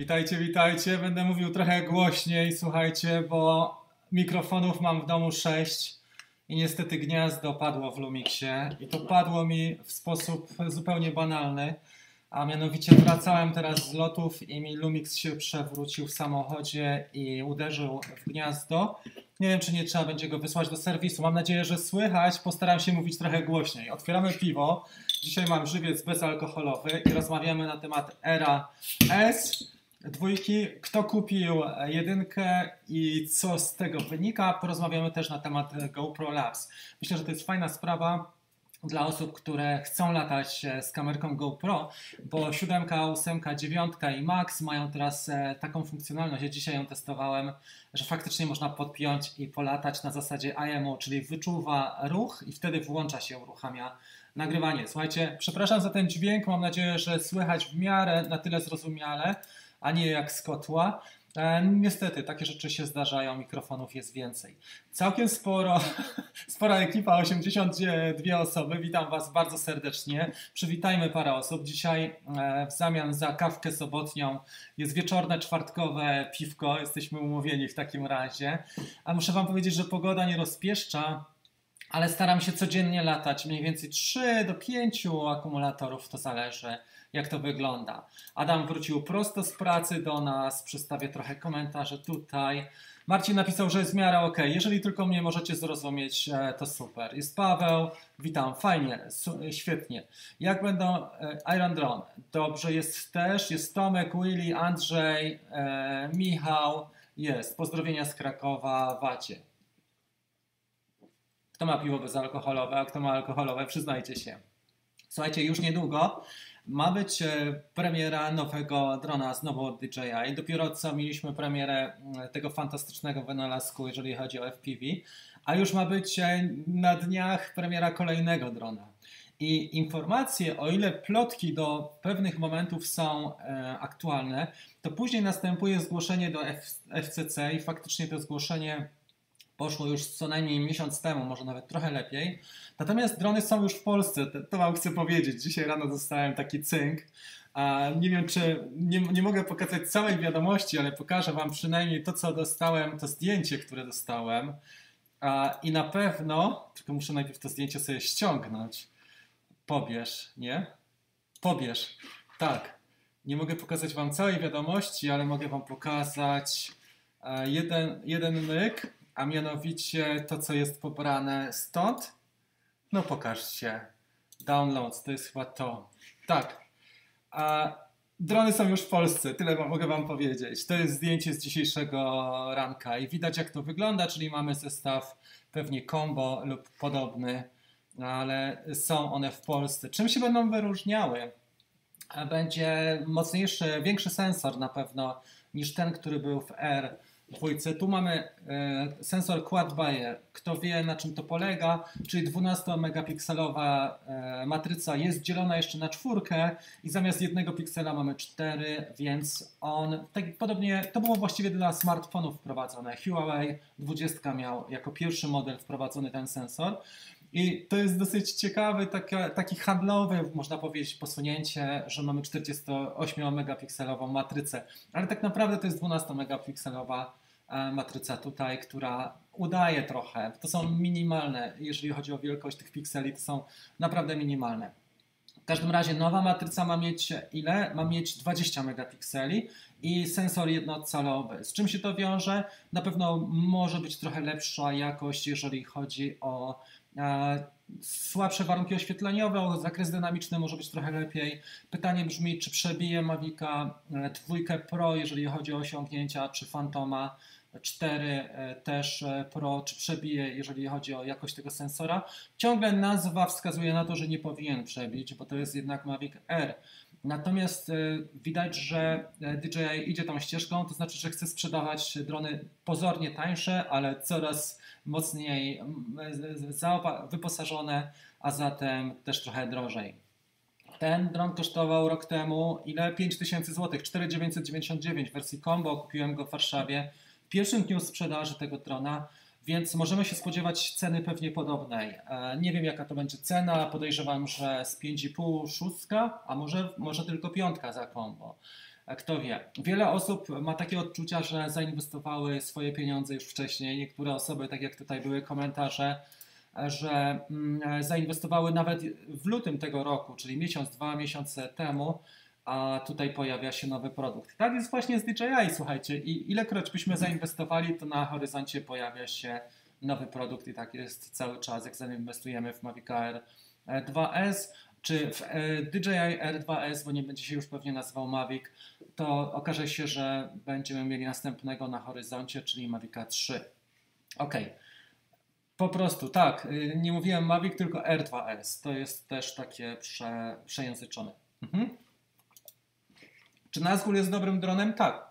Witajcie, witajcie. Będę mówił trochę głośniej, słuchajcie, bo mikrofonów mam w domu sześć i niestety gniazdo padło w Lumixie i to padło mi w sposób zupełnie banalny, a mianowicie wracałem teraz z lotów i mi Lumix się przewrócił w samochodzie i uderzył w gniazdo. Nie wiem, czy nie trzeba będzie go wysłać do serwisu. Mam nadzieję, że słychać. Postaram się mówić trochę głośniej. Otwieramy piwo. Dzisiaj mam żywiec bezalkoholowy i rozmawiamy na temat Era S dwójki, kto kupił jedynkę i co z tego wynika. Porozmawiamy też na temat GoPro Labs. Myślę, że to jest fajna sprawa dla osób, które chcą latać z kamerką GoPro, bo 7, 8, 9 i Max mają teraz e, taką funkcjonalność, ja dzisiaj ją testowałem, że faktycznie można podpiąć i polatać na zasadzie IMO, czyli wyczuwa ruch i wtedy włącza się, uruchamia nagrywanie. Słuchajcie, przepraszam za ten dźwięk, mam nadzieję, że słychać w miarę na tyle zrozumiale, a nie jak z kotła. E, niestety, takie rzeczy się zdarzają, mikrofonów jest więcej. Całkiem sporo, spora ekipa, 82 osoby. Witam Was bardzo serdecznie. Przywitajmy parę osób. Dzisiaj e, w zamian za kawkę sobotnią jest wieczorne, czwartkowe piwko. Jesteśmy umówieni w takim razie. A muszę Wam powiedzieć, że pogoda nie rozpieszcza ale staram się codziennie latać, mniej więcej 3 do 5 akumulatorów, to zależy jak to wygląda. Adam wrócił prosto z pracy do nas, przedstawię trochę komentarzy tutaj. Marcin napisał, że jest w miarę ok. Jeżeli tylko mnie możecie zrozumieć, e, to super. Jest Paweł, witam, fajnie, świetnie. Jak będą e, Iron Drone? Dobrze, jest też, jest Tomek, Willy, Andrzej, e, Michał, jest. Pozdrowienia z Krakowa, Wacie. Kto ma piwo bezalkoholowe, a kto ma alkoholowe, przyznajcie się. Słuchajcie, już niedługo ma być e, premiera nowego drona znowu od DJI. Dopiero co mieliśmy premierę mm, tego fantastycznego wynalazku, jeżeli chodzi o FPV, a już ma być e, na dniach premiera kolejnego drona. I informacje, o ile plotki do pewnych momentów są e, aktualne, to później następuje zgłoszenie do FCC i faktycznie to zgłoszenie poszło już co najmniej miesiąc temu, może nawet trochę lepiej. Natomiast drony są już w Polsce, to, Wam chcę powiedzieć. Dzisiaj rano dostałem taki cynk. A nie wiem, czy nie, nie mogę pokazać całej wiadomości, ale pokażę Wam przynajmniej to, co dostałem, to zdjęcie, które dostałem. A, I na pewno, tylko muszę najpierw to zdjęcie sobie ściągnąć. Pobierz, nie? Pobierz. Tak. Nie mogę pokazać Wam całej wiadomości, ale mogę Wam pokazać jeden, jeden myk a mianowicie to, co jest pobrane stąd. No pokażcie. Downloads, to jest chyba to. Tak. A drony są już w Polsce, tyle mogę Wam powiedzieć. To jest zdjęcie z dzisiejszego ranka i widać jak to wygląda, czyli mamy zestaw pewnie combo lub podobny, ale są one w Polsce. Czym się będą wyróżniały? Będzie mocniejszy, większy sensor na pewno niż ten, który był w R dwójce. Tu mamy e, sensor quad Bayer. Kto wie na czym to polega, czyli 12 megapikselowa e, matryca jest dzielona jeszcze na czwórkę i zamiast jednego piksela mamy cztery, więc on tak podobnie, to było właściwie dla smartfonów wprowadzone. Huawei 20 miał jako pierwszy model wprowadzony ten sensor. I to jest dosyć ciekawy, taki, taki handlowy, można powiedzieć, posunięcie, że mamy 48-megapikselową matrycę, ale tak naprawdę to jest 12-megapikselowa e, matryca tutaj, która udaje trochę. To są minimalne, jeżeli chodzi o wielkość tych pikseli, to są naprawdę minimalne. W każdym razie nowa matryca ma mieć ile? Ma mieć 20 megapikseli i sensor jednocalowy. Z czym się to wiąże? Na pewno może być trochę lepsza jakość, jeżeli chodzi o E, słabsze warunki oświetleniowe, zakres dynamiczny może być trochę lepiej. Pytanie brzmi, czy przebije Mavica 2 Pro, jeżeli chodzi o osiągnięcia, czy Fantoma 4 e, też e, Pro, czy przebije, jeżeli chodzi o jakość tego sensora. Ciągle nazwa wskazuje na to, że nie powinien przebić, bo to jest jednak Mavic R. Natomiast widać, że DJI idzie tą ścieżką, to znaczy, że chce sprzedawać drony pozornie tańsze, ale coraz mocniej wyposażone, a zatem też trochę drożej. Ten dron kosztował rok temu ile? 5000 zł, 4999 w wersji combo. Kupiłem go w Warszawie pierwszym dniu sprzedaży tego drona, więc możemy się spodziewać ceny pewnie podobnej. E, nie wiem jaka to będzie cena, podejrzewam, że z 5,5 szóstka, a może, może tylko piątka za combo. kto wie. Wiele osób ma takie odczucia, że zainwestowały swoje pieniądze już wcześniej. Niektóre osoby, tak jak tutaj były komentarze, że mm, zainwestowały nawet w lutym tego roku, czyli miesiąc, dwa miesiące temu, a tutaj pojawia się nowy produkt. Tak jest właśnie z DJI, słuchajcie, i ilekroć byśmy zainwestowali, to na horyzoncie pojawia się nowy produkt i tak jest cały czas, jak zainwestujemy w Mavic Air 2S czy w e, DJI R2S, bo nie będzie się już pewnie nazywał Mavic, to okaże się, że będziemy mieli następnego na horyzoncie, czyli Mavica 3. Ok. Po prostu, tak, y, nie mówiłem Mavic, tylko R2S. To jest też takie prze, przejęzyczone. Mhm. Czy Nazgul jest dobrym dronem? Tak.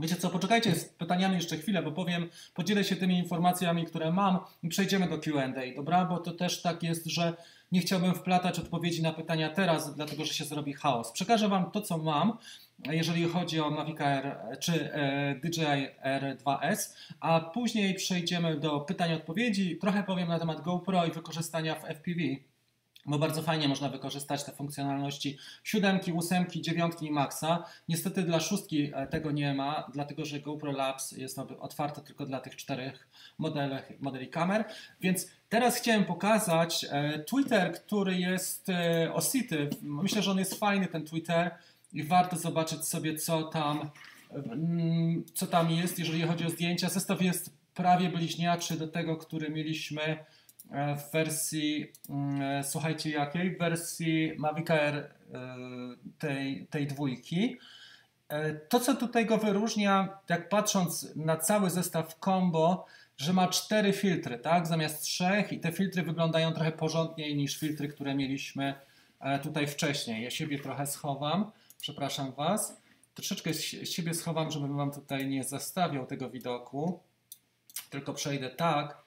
Wiecie co, poczekajcie z pytaniami jeszcze chwilę, bo powiem, podzielę się tymi informacjami, które mam i przejdziemy do Q&A, dobra? Bo to też tak jest, że nie chciałbym wplatać odpowiedzi na pytania teraz, dlatego że się zrobi chaos. Przekażę Wam to, co mam, jeżeli chodzi o Mavic Air czy e, DJI R2S, a później przejdziemy do pytań i odpowiedzi. Trochę powiem na temat GoPro i wykorzystania w FPV bo bardzo fajnie można wykorzystać te funkcjonalności siódemki, ósemki, dziewiątki i maxa. Niestety dla szóstki e, tego nie ma, dlatego że GoPro Labs jest otwarte tylko dla tych czterech modeli, modeli kamer, więc teraz chciałem pokazać e, Twitter, który jest e, Osity. Myślę, że on jest fajny ten Twitter i warto zobaczyć sobie co tam, mm, co tam jest, jeżeli chodzi o zdjęcia. Zestaw jest prawie bliźniaczy do tego, który mieliśmy w wersji, mm, e, słuchajcie jakiej? W wersji Mavic Air e, tej, tej dwójki. To, co tutaj go wyróżnia, jak patrząc na cały zestaw combo, że ma cztery filtry, tak? Zamiast trzech i te filtry wyglądają trochę porządniej niż filtry, które mieliśmy tutaj wcześniej. Ja siebie trochę schowam, przepraszam Was. Troszeczkę siebie schowam, żebym Wam tutaj nie zastawiał tego widoku. Tylko przejdę tak,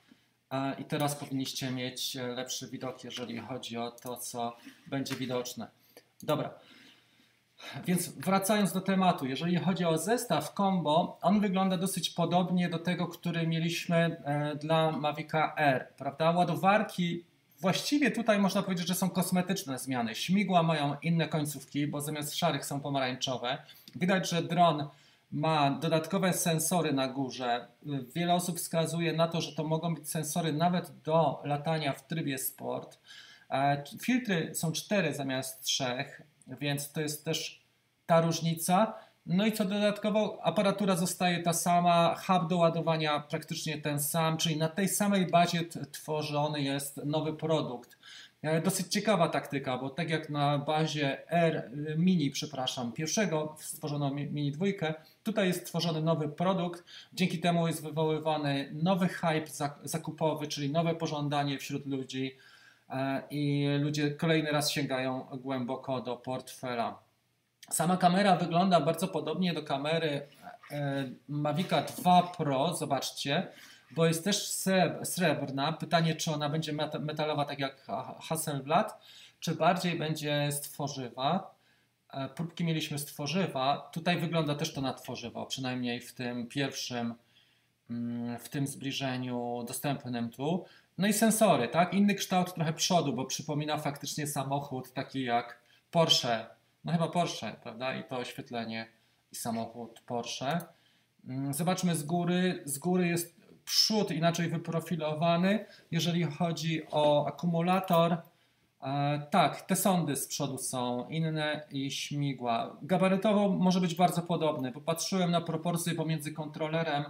i teraz powinniście mieć e, lepszy widok, jeżeli chodzi o to, co będzie widoczne. Dobra. Więc wracając do tematu, jeżeli chodzi o zestaw combo, on wygląda dosyć podobnie do tego, który mieliśmy e, dla Mavica R, prawda? Ładowarki właściwie tutaj można powiedzieć, że są kosmetyczne zmiany. Śmigła mają inne końcówki, bo zamiast szarych są pomarańczowe. Widać, że dron ma dodatkowe sensory na górze. Wiele osób wskazuje na to, że to mogą być sensory nawet do latania w trybie sport. E, filtry są cztery zamiast trzech, więc to jest też ta różnica. No i co dodatkowo, aparatura zostaje ta sama, hub do ładowania praktycznie ten sam, czyli na tej samej bazie tworzony jest nowy produkt. E, dosyć ciekawa taktyka, bo tak jak na bazie R Mini, przepraszam, pierwszego stworzono Mini dwójkę, tutaj jest tworzony nowy produkt, dzięki temu jest wywoływany nowy hype zakupowy, czyli nowe pożądanie wśród ludzi e, i ludzie kolejny raz sięgają głęboko do portfela. Sama kamera wygląda bardzo podobnie do kamery e, Mavica 2 Pro, zobaczcie bo jest też srebrna. Pytanie, czy ona będzie metalowa, tak jak Hasselblad, czy bardziej będzie z tworzywa. E, próbki mieliśmy z tworzywa. Tutaj wygląda też to na tworzywo, przynajmniej w tym pierwszym, mm, w tym zbliżeniu dostępnym tu. No i sensory, tak? Inny kształt trochę przodu, bo przypomina faktycznie samochód taki jak Porsche. No chyba Porsche, prawda? I to oświetlenie i samochód Porsche. Mm, zobaczmy z góry. Z góry jest przód inaczej wyprofilowany. Jeżeli chodzi o akumulator, e, tak, te sądy z przodu są inne i śmigła. Gabarytowo może być bardzo podobny. Popatrzyłem na proporcje pomiędzy kontrolerem,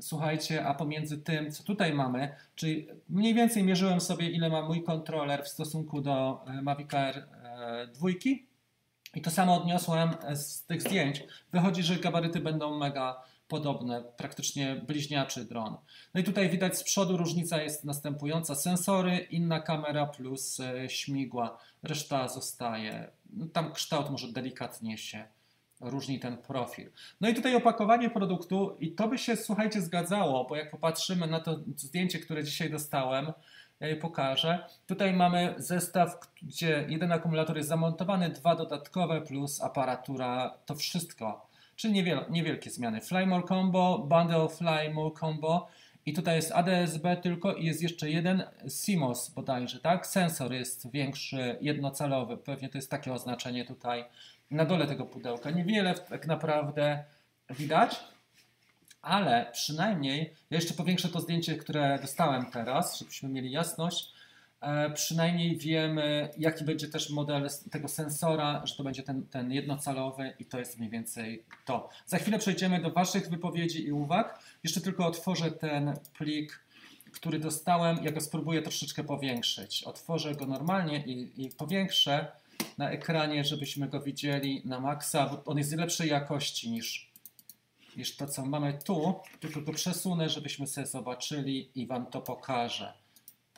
słuchajcie, a pomiędzy tym, co tutaj mamy, czyli mniej więcej mierzyłem sobie, ile ma mój kontroler w stosunku do e, Mavic Air 2 e, i to samo odniosłem z tych zdjęć. Wychodzi, że gabaryty będą mega podobne, praktycznie bliźniaczy dron. No i tutaj widać z przodu różnica jest następująca. Sensory, inna kamera plus e, śmigła. Reszta zostaje. No tam kształt może delikatnie się różni ten profil. No i tutaj opakowanie produktu i to by się, słuchajcie, zgadzało, bo jak popatrzymy na to zdjęcie, które dzisiaj dostałem, ja je pokażę. Tutaj mamy zestaw, gdzie jeden akumulator jest zamontowany, dwa dodatkowe plus aparatura, to wszystko czyli niewiel niewielkie zmiany. Fly More Combo, Bundle Fly More Combo I tutaj jest ADS-B tylko i jest jeszcze jeden CMOS bodajże, tak? Sensor jest większy, jednocalowy. Pewnie to jest takie oznaczenie tutaj na dole tego pudełka. Niewiele tak naprawdę widać, ale przynajmniej, ja jeszcze powiększę to zdjęcie, które dostałem teraz, żebyśmy mieli jasność. E, przynajmniej wiemy, jaki będzie też model tego sensora, że to będzie ten, ten jednocalowy i to jest mniej więcej to. Za chwilę przejdziemy do Waszych wypowiedzi i uwag. Jeszcze tylko otworzę ten plik, który dostałem. Ja go spróbuję troszeczkę powiększyć. Otworzę go normalnie i, i powiększę na ekranie, żebyśmy go widzieli na maksa, bo on jest lepszej jakości niż, niż to, co mamy tu. Tylko go przesunę, żebyśmy sobie zobaczyli i Wam to pokażę.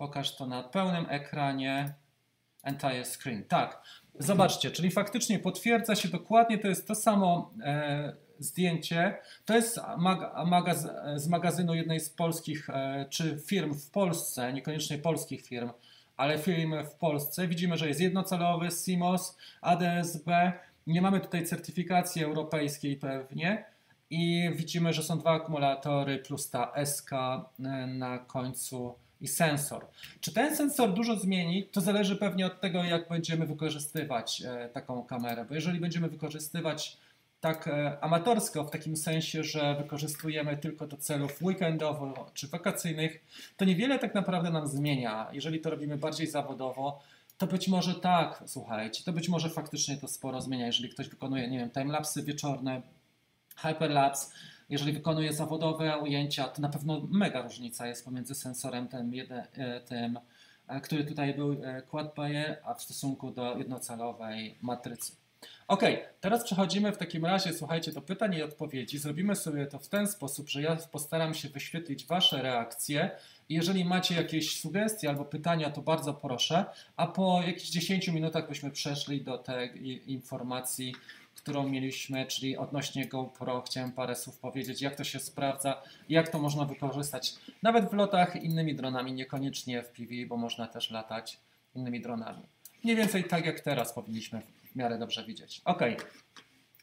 Pokaż to na pełnym ekranie. Entire screen. Tak, zobaczcie, czyli faktycznie potwierdza się dokładnie, to jest to samo e, zdjęcie. To jest mag magaz z magazynu jednej z polskich, e, czy firm w Polsce, niekoniecznie polskich firm, ale firm w Polsce. Widzimy, że jest jednocelowy CMOS, ADS-B. Nie mamy tutaj certyfikacji europejskiej pewnie. I widzimy, że są dwa akumulatory plus ta SK e, na końcu i sensor. Czy ten sensor dużo zmieni? To zależy pewnie od tego, jak będziemy wykorzystywać e, taką kamerę. Bo jeżeli będziemy wykorzystywać tak e, amatorsko, w takim sensie, że wykorzystujemy tylko do celów weekendowych czy wakacyjnych, to niewiele tak naprawdę nam zmienia. Jeżeli to robimy bardziej zawodowo, to być może tak, słuchajcie, to być może faktycznie to sporo zmienia. Jeżeli ktoś wykonuje, nie wiem, timelapsy wieczorne, hyperlapse, jeżeli wykonuje zawodowe ujęcia, to na pewno mega różnica jest pomiędzy sensorem tym, e, tym e, który tutaj był quad a w stosunku do jednocelowej matrycy. Ok, teraz przechodzimy w takim razie, słuchajcie, do pytań i odpowiedzi. Zrobimy sobie to w ten sposób, że ja postaram się wyświetlić Wasze reakcje. Jeżeli macie jakieś sugestie albo pytania, to bardzo proszę, a po jakichś 10 minutach byśmy przeszli do tej informacji, którą mieliśmy, czyli odnośnie GoPro. Chciałem parę słów powiedzieć, jak to się sprawdza, jak to można wykorzystać, nawet w lotach innymi dronami, niekoniecznie w PV, bo można też latać innymi dronami. Mniej więcej tak jak teraz powinniśmy w miarę dobrze widzieć. Ok,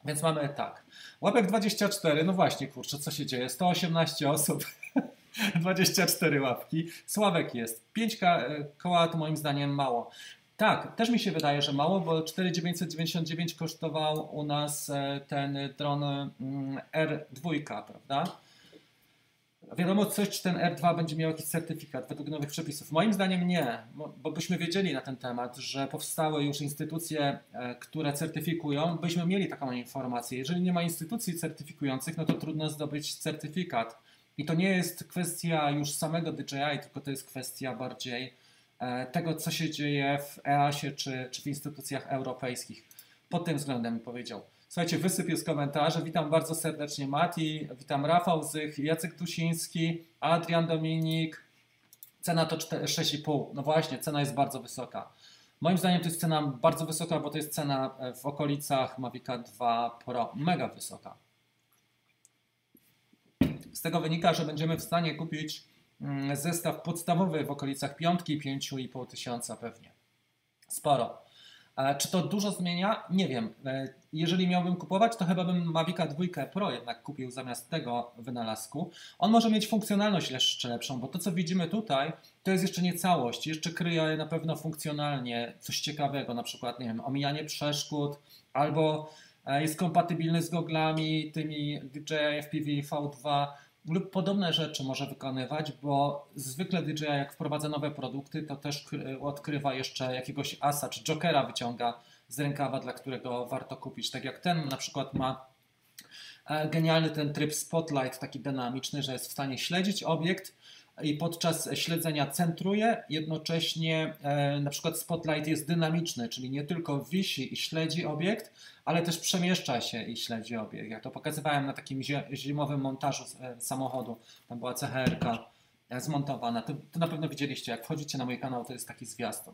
więc mamy tak. Łapek 24, no właśnie, kurczę, co się dzieje? 118 osób, 24 łapki. Sławek jest. 5 koła to moim zdaniem mało. Tak, też mi się wydaje, że mało, bo 4999 kosztował u nas e, ten dron mm, R2, prawda? Wiadomo coś, czy ten R2 będzie miał jakiś certyfikat według nowych przepisów. Moim zdaniem nie, bo byśmy wiedzieli na ten temat, że powstały już instytucje, e, które certyfikują, byśmy mieli taką informację. Jeżeli nie ma instytucji certyfikujących, no to trudno zdobyć certyfikat. I to nie jest kwestia już samego DJI, tylko to jest kwestia bardziej e, tego, co się dzieje w EASie czy, czy w instytucjach europejskich. Pod tym względem powiedział. Słuchajcie, wysyp jest komentarze. Witam bardzo serdecznie Mati, witam Rafał Zych, Jacek Tusiński, Adrian Dominik. Cena to 6,5. No właśnie, cena jest bardzo wysoka. Moim zdaniem to jest cena bardzo wysoka, bo to jest cena e, w okolicach Mavica 2 Pro. Mega wysoka. Z tego wynika, że będziemy w stanie kupić zestaw podstawowy w okolicach piątki, 5,5 tysiąca pewnie. Sporo. Czy to dużo zmienia? Nie wiem. E, jeżeli miałbym kupować, to chyba bym Mavica 2 Pro jednak kupił zamiast tego wynalazku. On może mieć funkcjonalność jeszcze lepszą, bo to co widzimy tutaj, to jest jeszcze nie całość. Jeszcze kryje na pewno funkcjonalnie coś ciekawego, na przykład, nie wiem, omijanie przeszkód, albo e, jest kompatybilny z goglami, tymi DJI FPV V2, lub podobne rzeczy może wykonywać, bo zwykle DJI jak wprowadza nowe produkty, to też odkrywa jeszcze jakiegoś asa czy jokera wyciąga z rękawa, dla którego warto kupić. Tak jak ten na przykład ma e, genialny ten tryb spotlight, taki dynamiczny, że jest w stanie śledzić obiekt i podczas śledzenia centruje, jednocześnie e, na przykład spotlight jest dynamiczny, czyli nie tylko wisi i śledzi obiekt, ale też przemieszcza się i śledzi obiekt. Ja to pokazywałem na takim zimowym montażu e, samochodu, tam była CHR-ka e, zmontowana. To, to na pewno widzieliście, jak wchodzicie na mój kanał, to jest taki zwiastun.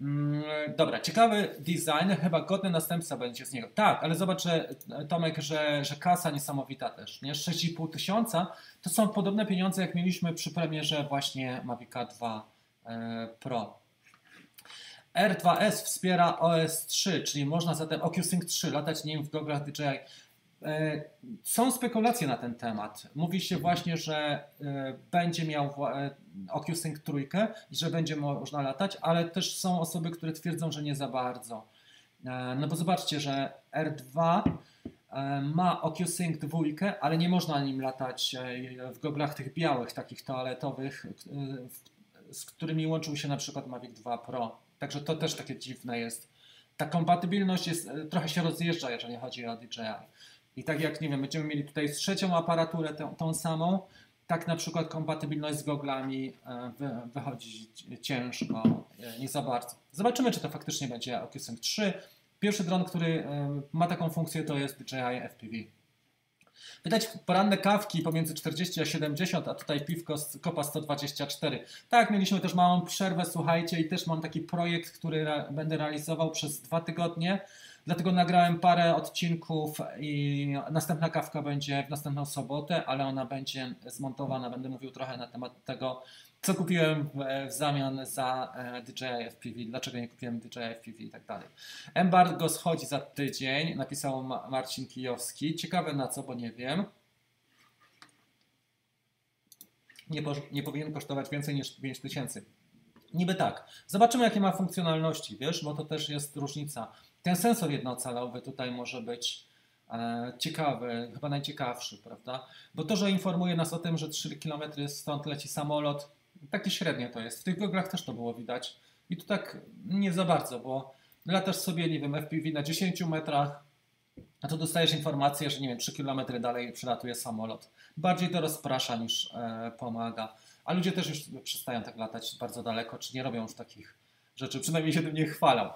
Mm, dobra, ciekawy design, chyba godny następca będzie z niego. Tak, ale zobaczę Tomek, że, że kasa niesamowita też, nie? 6,5 tysiąca to są podobne pieniądze, jak mieliśmy przy premierze właśnie Mavica 2 e, Pro. R2S wspiera OS 3, czyli można zatem OcuSync 3 latać nim w goglach DJI. E, są spekulacje na ten temat. Mówi się właśnie, że e, będzie miał e, OcuSync trójkę i że będzie można latać, ale też są osoby, które twierdzą, że nie za bardzo. No bo zobaczcie, że R2 ma OcuSync dwójkę, ale nie można nim latać w goglach tych białych, takich toaletowych, z którymi łączył się na przykład Mavic 2 Pro. Także to też takie dziwne jest. Ta kompatybilność jest, trochę się rozjeżdża, jeżeli chodzi o DJI. I tak jak, nie wiem, będziemy mieli tutaj trzecią aparaturę tą, tą samą, tak na przykład kompatybilność z goglami e, wy, wychodzi ciężko, e, nie za bardzo. Zobaczymy, czy to faktycznie będzie OcuSync 3. Pierwszy dron, który e, ma taką funkcję, to jest DJI FPV. Widać poranne kawki pomiędzy 40 a 70, a tutaj piwko z kopa 124. Tak, mieliśmy też małą przerwę, słuchajcie, i też mam taki projekt, który re będę realizował przez dwa tygodnie. Dlatego nagrałem parę odcinków i następna kawka będzie w następną sobotę, ale ona będzie zmontowana. Będę mówił trochę na temat tego, co kupiłem w, zamian za e, DJI FPV, dlaczego nie kupiłem DJI FPV i tak dalej. Embargo schodzi za tydzień, napisał Marcin Kijowski. Ciekawe na co, bo nie wiem. Nie, nie powinien kosztować więcej niż 5 tysięcy. Niby tak. Zobaczymy, jakie ma funkcjonalności, wiesz, bo to też jest różnica. Ten sensor jednocalowy tutaj może być e, ciekawy, chyba najciekawszy, prawda? Bo to, że informuje nas o tym, że 3 km stąd leci samolot, takie średnie to jest. W tych goglach też to było widać. I tu tak nie za bardzo, bo latasz sobie, nie wiem, FPV na 10 metrach, a to dostajesz informację, że nie wiem, 3 km dalej przylatuje samolot. Bardziej to rozprasza niż e, pomaga. A ludzie też już przestają tak latać bardzo daleko, czy nie robią już takich rzeczy, przynajmniej się tym nie chwalą.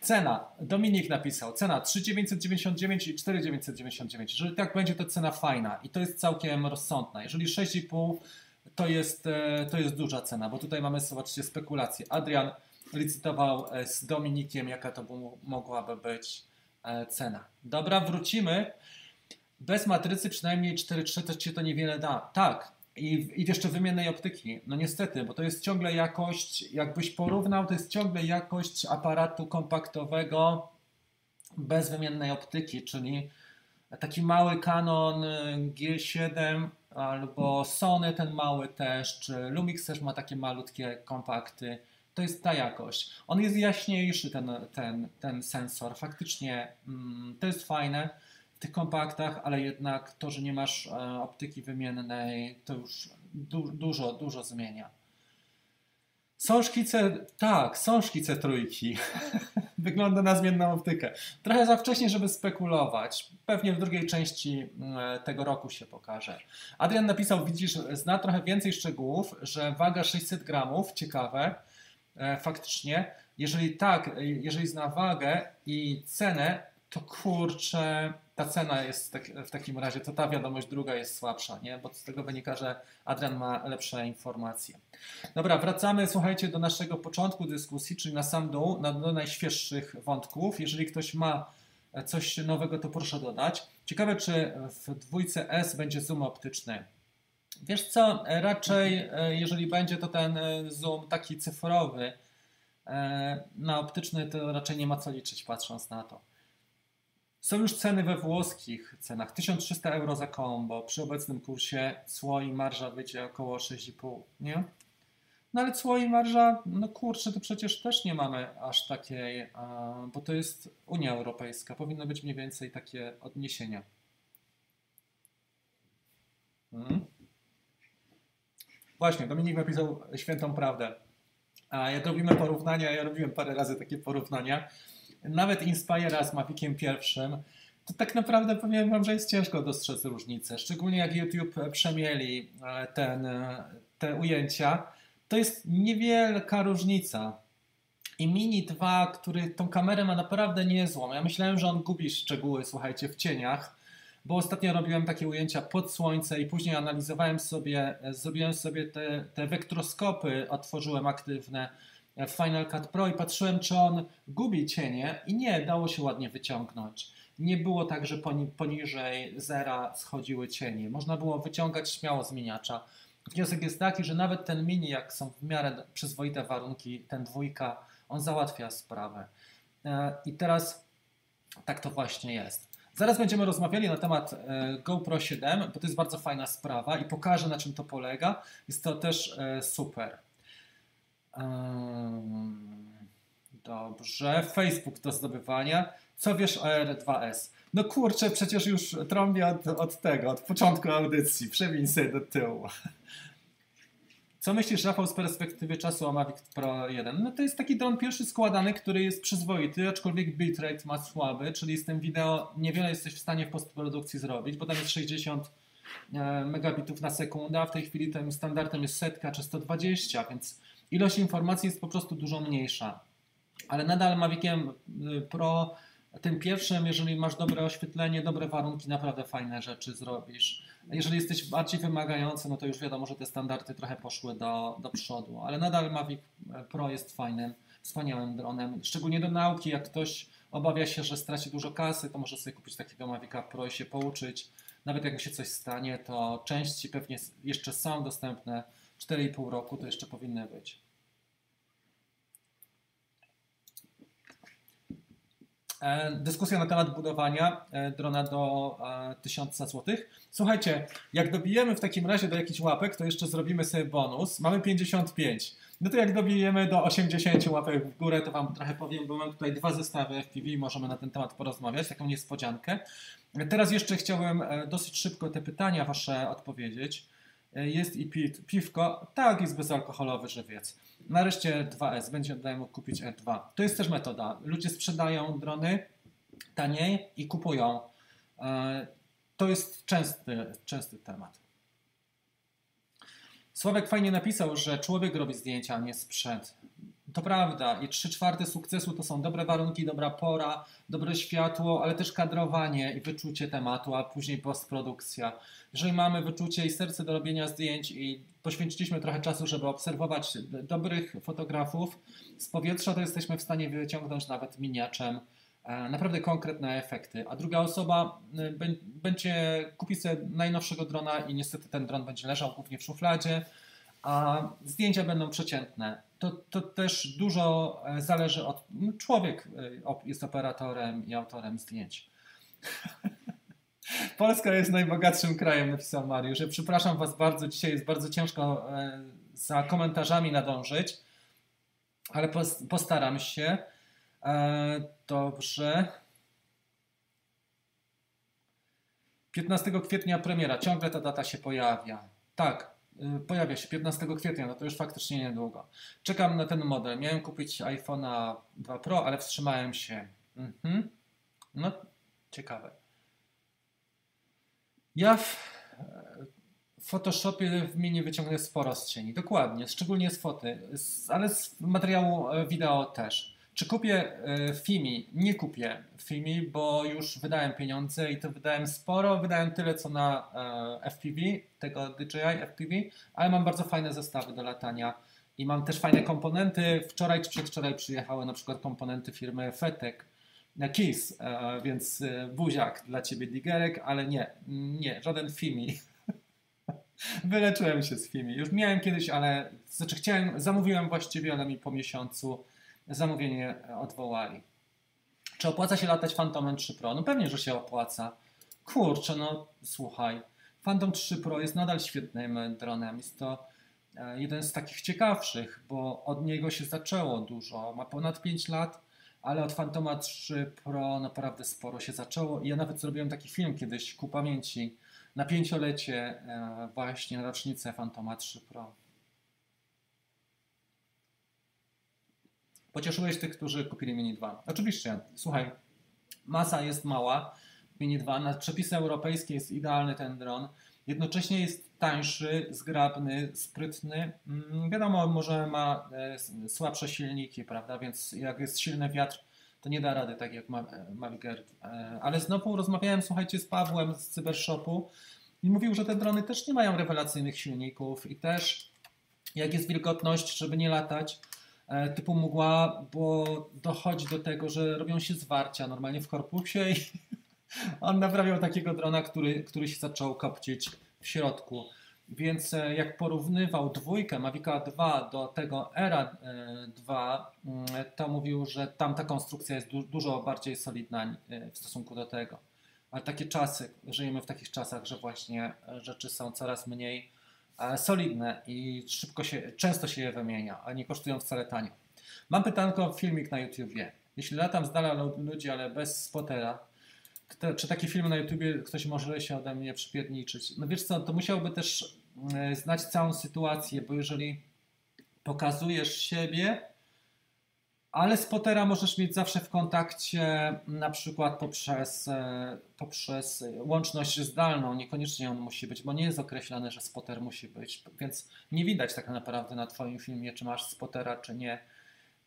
Cena, Dominik napisał, cena 3,999 i 4,999. Jeżeli tak będzie, to cena fajna i to jest całkiem rozsądna. Jeżeli 6,5 to jest, e, to jest duża cena, bo tutaj mamy, zobaczcie, spekulacje. Adrian licytował e, z Dominikiem, jaka to mogłaby być e, cena. Dobra, wrócimy. Bez matrycy przynajmniej 4,3 to ci to niewiele da. Tak, i, I jeszcze wymiennej optyki. No niestety, bo to jest ciągle jakość, jakbyś porównał, to jest ciągle jakość aparatu kompaktowego bez wymiennej optyki, czyli taki mały Canon G7 albo Sony ten mały też, czy Lumix też ma takie malutkie kompakty. To jest ta jakość. On jest jaśniejszy, ten, ten, ten sensor. Faktycznie mm, to jest fajne tych kompaktach, ale jednak to, że nie masz e, optyki wymiennej, to już du dużo, dużo zmienia. Są szkice, tak, są szkice trójki. Wygląda na zmienną optykę. Trochę za wcześnie, żeby spekulować. Pewnie w drugiej części e, tego roku się pokaże. Adrian napisał, widzisz, zna trochę więcej szczegółów, że waga 600 gramów, ciekawe, e, faktycznie. Jeżeli tak, jeżeli zna wagę i cenę, to kurczę, ta cena jest tak, w takim razie, to ta wiadomość druga jest słabsza, nie? bo z tego wynika, że Adrian ma lepsze informacje. Dobra, wracamy, słuchajcie, do naszego początku dyskusji, czyli na sam dół, na, do najświeższych wątków. Jeżeli ktoś ma coś nowego, to proszę dodać. Ciekawe, czy w dwójce S będzie zoom optyczny. Wiesz co, raczej e, jeżeli będzie to ten e, zoom taki cyfrowy, e, na optyczny to raczej nie ma co liczyć patrząc na to. Są już ceny we włoskich cenach. 1300 euro za kombo. Przy obecnym kursie cło i marża wyjdzie około 6,5, nie? No ale cło i marża, no kurczę, to przecież też nie mamy aż takiej, bo to jest Unia Europejska. Powinno być mniej więcej takie odniesienia. Hmm. Właśnie, Dominik napisał świętą prawdę. A jak robimy porównania, ja robiłem parę razy takie porównania, nawet Inspira z Maviciem pierwszym, to tak naprawdę powiem Wam, że jest ciężko dostrzec różnicę. Szczególnie jak YouTube przemieli e, ten, e, te ujęcia, to jest niewielka różnica. I Mini 2, który tą kamerę ma naprawdę niezłą. Ja myślałem, że on gubi szczegóły, słuchajcie, w cieniach, bo ostatnio robiłem takie ujęcia pod słońce i później analizowałem sobie, zrobiłem sobie te, te wektroskopy, otworzyłem aktywne w Final Cut Pro i patrzyłem, czy on gubi cienie i nie, dało się ładnie wyciągnąć. Nie było tak, że poniżej zera schodziły cienie. Można było wyciągać śmiało zmieniacza. Wniosek jest taki, że nawet ten mini, jak są w miarę przyzwoite warunki, ten dwójka, on załatwia sprawę. E, I teraz tak to właśnie jest. Zaraz będziemy rozmawiali na temat e, GoPro 7, bo to jest bardzo fajna sprawa i pokażę na czym to polega. Jest to też e, Dobrze, Facebook do zdobywania. Co wiesz o R2S? No kurczę, przecież już trąbię od, od tego, od początku audycji. Przewiń sobie do tyłu. Co myślisz, Rafał, z perspektywy czasu o Mavic Pro 1? No to jest taki dron pierwszy składany, który jest przyzwoity, aczkolwiek bitrate ma słaby, czyli z tym wideo niewiele jesteś w stanie w postprodukcji zrobić, bo tam jest 60 e, megabitów na sekundę, a w tej chwili tym standardem jest setka czy 120, więc ilość informacji jest po prostu dużo mniejsza. Ale nadal Maviciem y, Pro tym pierwszym, jeżeli masz dobre oświetlenie, dobre warunki, naprawdę fajne rzeczy zrobisz. Jeżeli jesteś bardziej wymagający, no to już wiadomo, że te standardy trochę poszły do, do przodu, ale nadal Mavic Pro jest fajnym, wspaniałym dronem, szczególnie do nauki. Jak ktoś obawia się, że straci dużo kasy, to może sobie kupić takiego Mavica Pro i się pouczyć. Nawet jak mu się coś stanie, to części pewnie jeszcze są dostępne. 4,5 roku to jeszcze powinny być. E, dyskusja na temat budowania e, drona do 1000 e, zł. Słuchajcie, jak dobijemy w takim razie do jakichś łapek, to jeszcze zrobimy sobie bonus. Mamy 55. No to jak dobijemy do 80 łapek w górę, to Wam trochę powiem, bo mam tutaj dwa zestawy FPV i możemy na ten temat porozmawiać, taką niespodziankę. Teraz jeszcze chciałem dosyć szybko te pytania Wasze odpowiedzieć. Jest i piwko. Tak, jest bezalkoholowy żywiec. Nareszcie 2S, będzie daje kupić R2. To jest też metoda. Ludzie sprzedają drony taniej i kupują. E, to jest częsty, częsty temat. Sławek fajnie napisał, że człowiek robi zdjęcia, a nie sprzęt. To prawda i trzy czwarte sukcesu to są dobre warunki, dobra pora, dobre światło, ale też kadrowanie i wyczucie tematu, a później postprodukcja. Jeżeli mamy wyczucie i serce do robienia zdjęć i poświęciliśmy trochę czasu, żeby obserwować dobrych fotografów z powietrza, to jesteśmy w stanie wyciągnąć nawet miniaczem e, naprawdę konkretne efekty. A druga osoba e, będzie kupi sobie najnowszego drona i niestety ten dron będzie leżał głównie w szufladzie, a zdjęcia będą przeciętne. To, to też dużo e, zależy od. Człowiek jest operatorem i autorem zdjęć. Polska jest najbogatszym krajem, napisał Mariusz. przepraszam Was bardzo, dzisiaj jest bardzo ciężko e, za komentarzami nadążyć, ale postaram się. E, dobrze. 15 kwietnia premiera, ciągle ta data się pojawia. Tak, e, pojawia się 15 kwietnia, no to już faktycznie niedługo. Czekam na ten model. Miałem kupić iPhone'a 2 Pro, ale wstrzymałem się. Mhm. No, ciekawe. Ja w Photoshopie w minie wyciągnę sporo z cieni, dokładnie, szczególnie z foty, ale z materiału e, wideo też. Czy kupię e, Fimi? Nie kupię Fimi, bo już wydałem pieniądze i to wydałem sporo. Wydałem tyle co na e, FPV, tego DJI FPV, ale mam bardzo fajne zestawy do latania i mam też fajne komponenty. Wczoraj czy przedwczoraj przyjechały na przykład komponenty firmy Fetek, na Kiss, e, więc buziak dla ciebie Digerek, ale nie, nie, żaden Fimi. Wyleczyłem się z Fimi. Już miałem kiedyś, ale znaczy chciałem, zamówiłem właściwie, ale mi po miesiącu zamówienie odwołali. Czy opłaca się latać Phantomem 3 Pro? No pewnie, że się opłaca. Kurczę, no słuchaj. Phantom 3 Pro jest nadal świetnym dronem. Jest to e, jeden z takich ciekawszych, bo od niego się zaczęło dużo. Ma ponad 5 lat ale od Fantoma 3 Pro naprawdę sporo się zaczęło i ja nawet zrobiłem taki film kiedyś ku pamięci na pięciolecie e, właśnie rocznicę Fantoma 3 Pro. Pocieszyłeś tych, którzy kupili Mini 2. Oczywiście, słuchaj, masa jest mała, Mini 2, na przepisy europejskie jest idealny ten dron, jednocześnie jest tańszy, zgrabny, sprytny. Mm, wiadomo, może ma e, słabsze silniki, prawda? Więc jak jest silny wiatr, to nie da rady, tak jak Mavic Air. E, ale znowu rozmawiałem, słuchajcie, z Pawłem z Cybershopu i mówił, że te drony też nie mają rewelacyjnych silników i też jak jest wilgotność, żeby nie latać, e, typu mgła, bo dochodzi do tego, że robią się zwarcia normalnie w korpusie i on naprawiał takiego drona, który, który się zaczął kopcić w środku. Więc e, jak porównywał dwójkę Mavica 2 do tego Era 2, mm, to mówił, że tam ta konstrukcja jest du dużo bardziej solidna e, w stosunku do tego. ale takie czasy, żyjemy w takich czasach, że właśnie rzeczy są coraz mniej e, solidne i szybko się, często się je wymienia, a nie kosztują wcale tanio. Mam pytanko, filmik na YouTubie. Jeśli latam z dala ludzi, ale bez spotera, czy taki film na YouTubie ktoś może się ode mnie przypierniczyć? No wiesz co, to musiałby też e, znać całą sytuację, bo jeżeli pokazujesz siebie, ale spotera możesz mieć zawsze w kontakcie, na przykład poprzez, e, poprzez łączność zdalną. Niekoniecznie on musi być, bo nie jest określone, że spoter musi być, więc nie widać tak naprawdę na Twoim filmie, czy masz spotera, czy nie.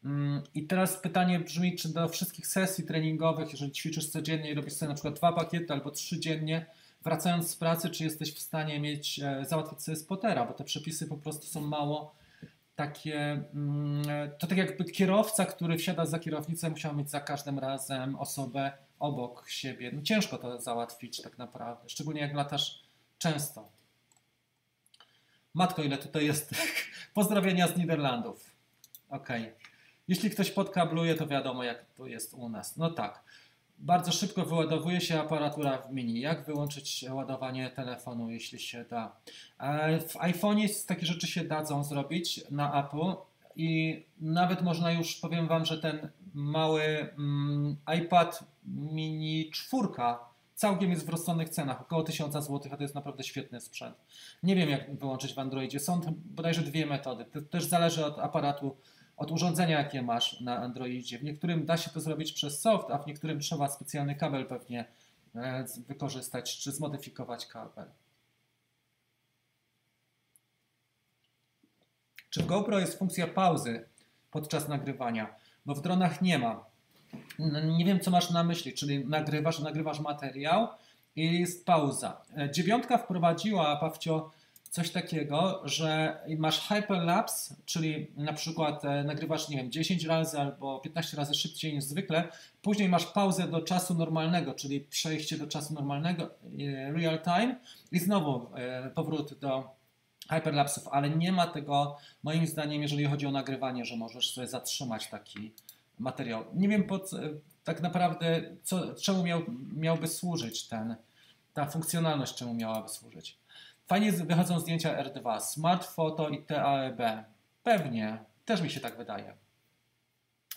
Mm, I teraz pytanie brzmi, czy do wszystkich sesji treningowych, jeżeli ćwiczysz codziennie i robisz sobie na przykład dwa pakiety albo trzy dziennie, wracając z pracy, czy jesteś w stanie mieć, e, załatwić sobie spotera, bo te przepisy po prostu są mało takie, mm, to tak jakby kierowca, który wsiada za kierownicę, musiał mieć za każdym razem osobę obok siebie. No ciężko to załatwić tak naprawdę, szczególnie jak latasz często. Matko, ile tutaj jest pozdrowienia z Niderlandów. Okej. Okay. Jeśli ktoś podkabluje, to wiadomo jak to jest u nas. No tak. Bardzo szybko wyładowuje się aparatura w mini. Jak wyłączyć ładowanie telefonu, jeśli się da? E, w iPhone'ie takie rzeczy się dadzą zrobić na Apple i nawet można już, powiem Wam, że ten mały mm, iPad mini 4 całkiem jest w rozsądnych cenach, około 1000 zł, a to jest naprawdę świetny sprzęt. Nie wiem jak wyłączyć w Androidzie. Są bodajże dwie metody. To też zależy od aparatu od urządzenia, jakie masz na Androidzie. W niektórym da się to zrobić przez soft, a w niektórym trzeba specjalny kabel pewnie e, wykorzystać czy zmodyfikować kabel. Czy w GoPro jest funkcja pauzy podczas nagrywania? Bo w dronach nie ma. Nie wiem, co masz na myśli, czyli nagrywasz, nagrywasz materiał i jest pauza. E, dziewiątka wprowadziła, Pawcio, coś takiego, że masz hyperlapse, czyli na przykład e, nagrywasz, nie wiem, 10 razy albo 15 razy szybciej niż zwykle, później masz pauzę do czasu normalnego, czyli przejście do czasu normalnego, e, real time i znowu e, powrót do hyperlapsów, ale nie ma tego, moim zdaniem, jeżeli chodzi o nagrywanie, że możesz sobie zatrzymać taki materiał. Nie wiem tak naprawdę, co, czemu miał, miałby służyć ten, ta funkcjonalność, czemu miałaby służyć. Fajnie wychodzą zdjęcia R2, Smart Photo i TAEB. Pewnie, też mi się tak wydaje.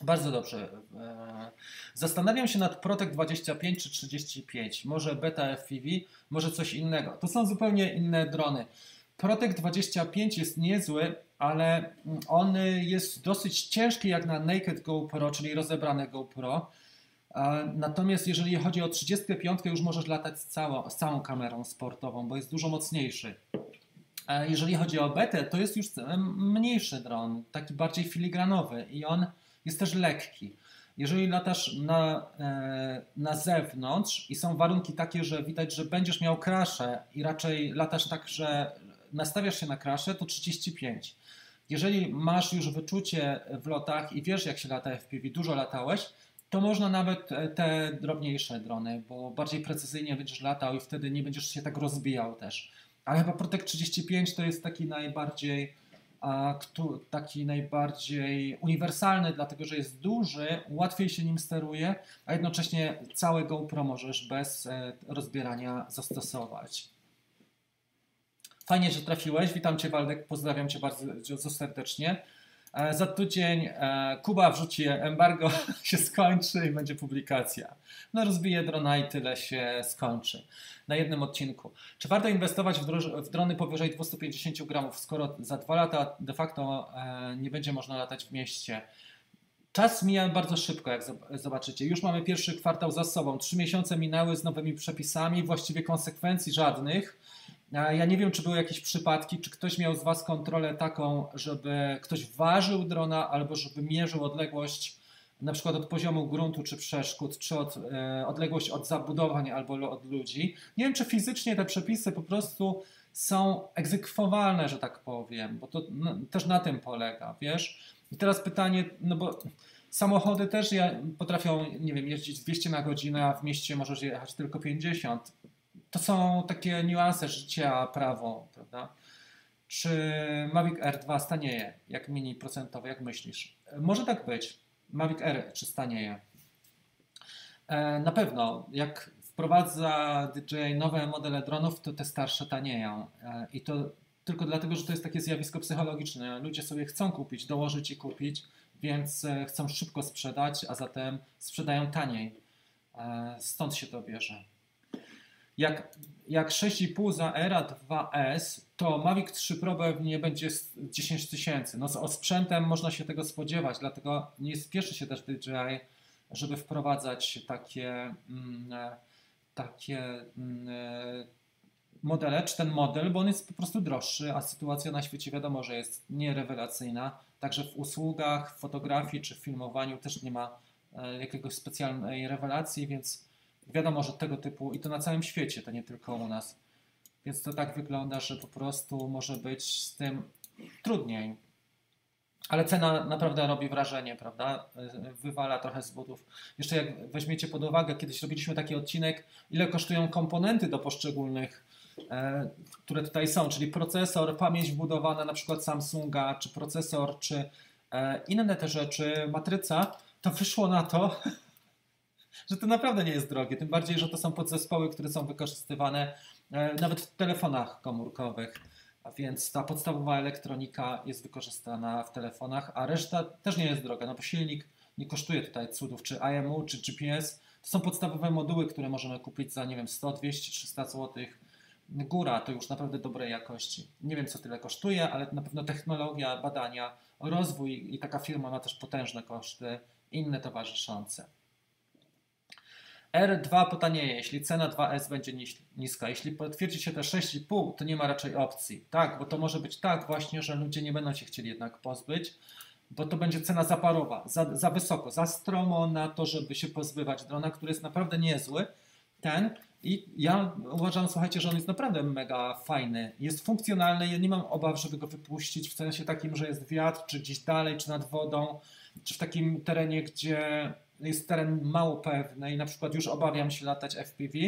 Bardzo dobrze. E, zastanawiam się nad Protect 25 czy 35. Może Beta FPV, może coś innego. To są zupełnie inne drony. Protect 25 jest niezły, ale on jest dosyć ciężki jak na Naked GoPro, czyli rozebrane GoPro. Natomiast jeżeli chodzi o 35, już możesz latać z całą, z całą kamerą sportową, bo jest dużo mocniejszy. Jeżeli chodzi o betę, to jest już mniejszy dron, taki bardziej filigranowy i on jest też lekki. Jeżeli latasz na, e, na zewnątrz i są warunki takie, że widać, że będziesz miał kraszę i raczej latasz tak, że nastawiasz się na kraszę, to 35. Jeżeli masz już wyczucie w lotach i wiesz, jak się lata FPV, dużo latałeś, to można nawet e, te drobniejsze drony, bo bardziej precyzyjnie będziesz latał i wtedy nie będziesz się tak rozbijał też. Ale chyba Protect 35 to jest taki najbardziej a, taki najbardziej uniwersalny, dlatego że jest duży, łatwiej się nim steruje, a jednocześnie całe GoPro możesz bez e, rozbierania zastosować. Fajnie, że trafiłeś. Witam Cię Waldek, pozdrawiam Cię bardzo serdecznie. E, za tydzień e, Kuba wrzuci embargo, się skończy i będzie publikacja. No rozbije drona i tyle się skończy na jednym odcinku. Czy warto inwestować w, drony powyżej 250 gramów, skoro za dwa lata de facto e, nie będzie można latać w mieście? Czas mija bardzo szybko, jak zobaczycie. Już mamy pierwszy kwartał za sobą. Trzy miesiące minęły z nowymi przepisami, właściwie konsekwencji żadnych. Ja nie wiem, czy były jakieś przypadki, czy ktoś miał z Was kontrolę taką, żeby ktoś ważył drona albo żeby mierzył odległość na przykład od poziomu gruntu czy przeszkód, czy od, e, odległość od zabudowań albo od ludzi. Nie wiem, czy fizycznie te przepisy po prostu są egzekwowalne, że tak powiem, bo to no, też na tym polega, wiesz? I teraz pytanie, no bo samochody też potrafią, nie wiem, jeździć 200 na godzinę, a w mieście możesz jechać tylko 50 to są takie niuanse życia, prawo, prawda? Czy Mavic R2 stanieje jak mini procentowy, jak myślisz? Może tak być. Mavic R czy stanieje? E, na pewno, jak wprowadza DJI nowe modele dronów, to te starsze tanieją. E, I to tylko dlatego, że to jest takie zjawisko psychologiczne. Ludzie sobie chcą kupić, dołożyć i kupić, więc e, chcą szybko sprzedać, a zatem sprzedają taniej. Stąd się to bierze. Jak, jak 6,5 za Era 2S, to Mavic 3 Pro pewnie będzie 10 tysięcy. No z osprzętem można się tego spodziewać, dlatego nie spieszy się też DJI, żeby wprowadzać takie, mm, takie mm, modele, czy ten model, bo on jest po prostu droższy, a sytuacja na świecie wiadomo, że jest nierewelacyjna. Także w usługach, w fotografii czy w filmowaniu też nie ma e, jakiegoś specjalnej rewelacji, więc wiadomo, że tego typu i to na całym świecie, to nie tylko u nas. Więc to tak wygląda, że po prostu może być z tym trudniej. Ale cena naprawdę robi wrażenie, prawda? Wywala trochę z butów. Jeszcze jak weźmiecie pod uwagę, kiedyś robiliśmy taki odcinek, ile kosztują komponenty do poszczególnych E, które tutaj są, czyli procesor, pamięć wbudowana na przykład Samsunga, czy procesor, czy e, inne te rzeczy, matryca, to wyszło na to, że to naprawdę nie jest drogie. Tym bardziej, że to są podzespoły, które są wykorzystywane e, nawet w telefonach komórkowych. A więc ta podstawowa elektronika jest wykorzystana w telefonach, a reszta też nie jest droga, no bo silnik nie kosztuje tutaj cudów, czy IMU, czy GPS. To są podstawowe moduły, które możemy kupić za, nie wiem, 100, 200, 300 złotych góra to już naprawdę dobrej jakości. Nie wiem, co tyle kosztuje, ale na pewno technologia, badania, rozwój i taka firma ma też potężne koszty, inne towarzyszące. R2 potanieje, jeśli cena 2S będzie niska. Jeśli potwierdzi się te 6,5, to nie ma raczej opcji. Tak, bo to może być tak właśnie, że ludzie nie będą się chcieli jednak pozbyć, bo to będzie cena zaparowa, za, za wysoko, za stromo na to, żeby się pozbywać drona, który jest naprawdę niezły. Ten i ja uważam, słuchajcie, że on jest naprawdę mega fajny. Jest funkcjonalny, ja nie mam obaw, żeby go wypuścić w sensie takim, że jest wiatr, czy gdzieś dalej, czy nad wodą, czy w takim terenie, gdzie jest teren mało pewny i na przykład już obawiam się latać FPV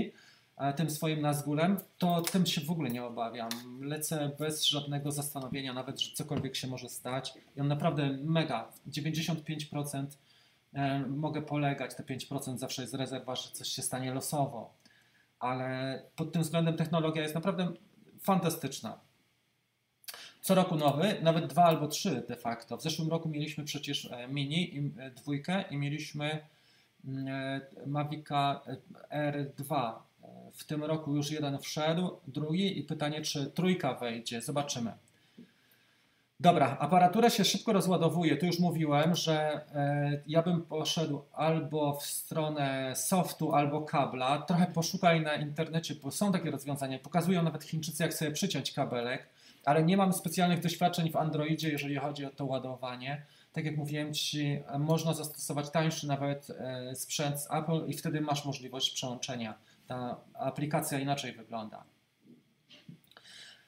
e, tym swoim Nazgulem, to tym się w ogóle nie obawiam. Lecę bez żadnego zastanowienia, nawet, że cokolwiek się może stać. I on naprawdę mega, 95% e, mogę polegać, te 5% zawsze jest rezerwa, że coś się stanie losowo ale pod tym względem technologia jest naprawdę fantastyczna. Co roku nowy, nawet dwa albo trzy de facto. W zeszłym roku mieliśmy przecież e, Mini i e, dwójkę i mieliśmy e, Mavica R2. W tym roku już jeden wszedł, drugi i pytanie, czy trójka wejdzie. Zobaczymy. Dobra, aparatura się szybko rozładowuje. Tu już mówiłem, że ja bym poszedł albo w stronę softu, albo kabla. Trochę poszukaj na internecie, bo są takie rozwiązania. Pokazują nawet Chińczycy, jak sobie przyciąć kabelek, ale nie mam specjalnych doświadczeń w Androidzie, jeżeli chodzi o to ładowanie. Tak jak mówiłem Ci, można zastosować tańszy nawet e, sprzęt z Apple i wtedy masz możliwość przełączenia. Ta aplikacja inaczej wygląda.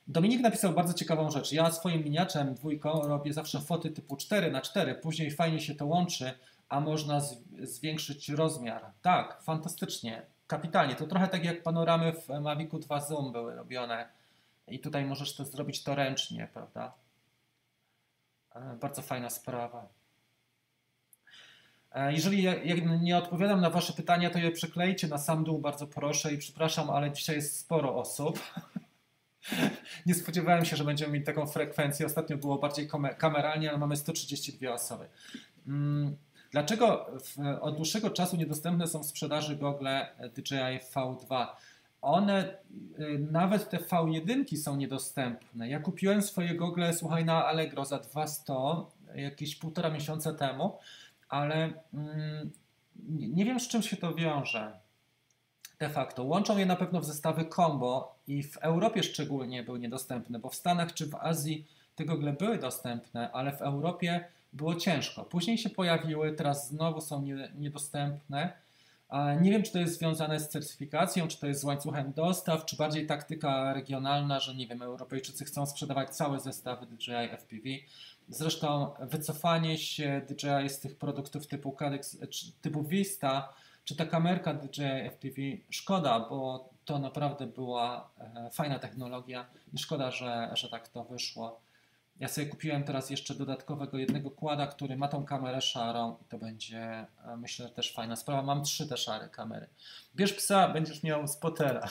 Dominik napisał bardzo ciekawą rzecz. Ja swoim miniaczem dwójką robię zawsze foty typu 4 na 4 później fajnie się to łączy, a można zwiększyć rozmiar. Tak, fantastycznie, kapitalnie. To trochę tak jak panoramy w Mavicu 2 Zoom były robione i tutaj możesz to zrobić to ręcznie, prawda? E, bardzo fajna sprawa. E, jeżeli nie odpowiadam na Wasze pytania, to je przeklejcie na sam dół, bardzo proszę i przepraszam, ale dzisiaj jest sporo osób. Nie spodziewałem się, że będziemy mieć taką frekwencję. Ostatnio było bardziej kameralnie, ale mamy 132 osoby. Mm, dlaczego od dłuższego czasu niedostępne są w sprzedaży gogle DJI V2? One, y, nawet te V1 są niedostępne. Ja kupiłem swoje gogle, słuchaj, na Allegro za 200 jakieś półtora miesiąca temu, ale mm, nie wiem z czym się to wiąże de facto. Łączą je na pewno w zestawy combo i w Europie szczególnie były niedostępne, bo w Stanach czy w Azji te gogle były dostępne, ale w Europie było ciężko. Później się pojawiły, teraz znowu są niedostępne. Nie wiem, czy to jest związane z certyfikacją, czy to jest z łańcuchem dostaw, czy bardziej taktyka regionalna, że nie wiem, Europejczycy chcą sprzedawać całe zestawy DJI FPV. Zresztą wycofanie się DJI z tych produktów typu, Cadex, typu Vista czy ta kamerka DJI FPV, szkoda, bo to naprawdę była e, fajna technologia i szkoda, że, że tak to wyszło. Ja sobie kupiłem teraz jeszcze dodatkowego jednego kłada, który ma tą kamerę szarą i to będzie, e, myślę, też fajna sprawa. Mam trzy te szare kamery. Bierz psa, będziesz miał spotera.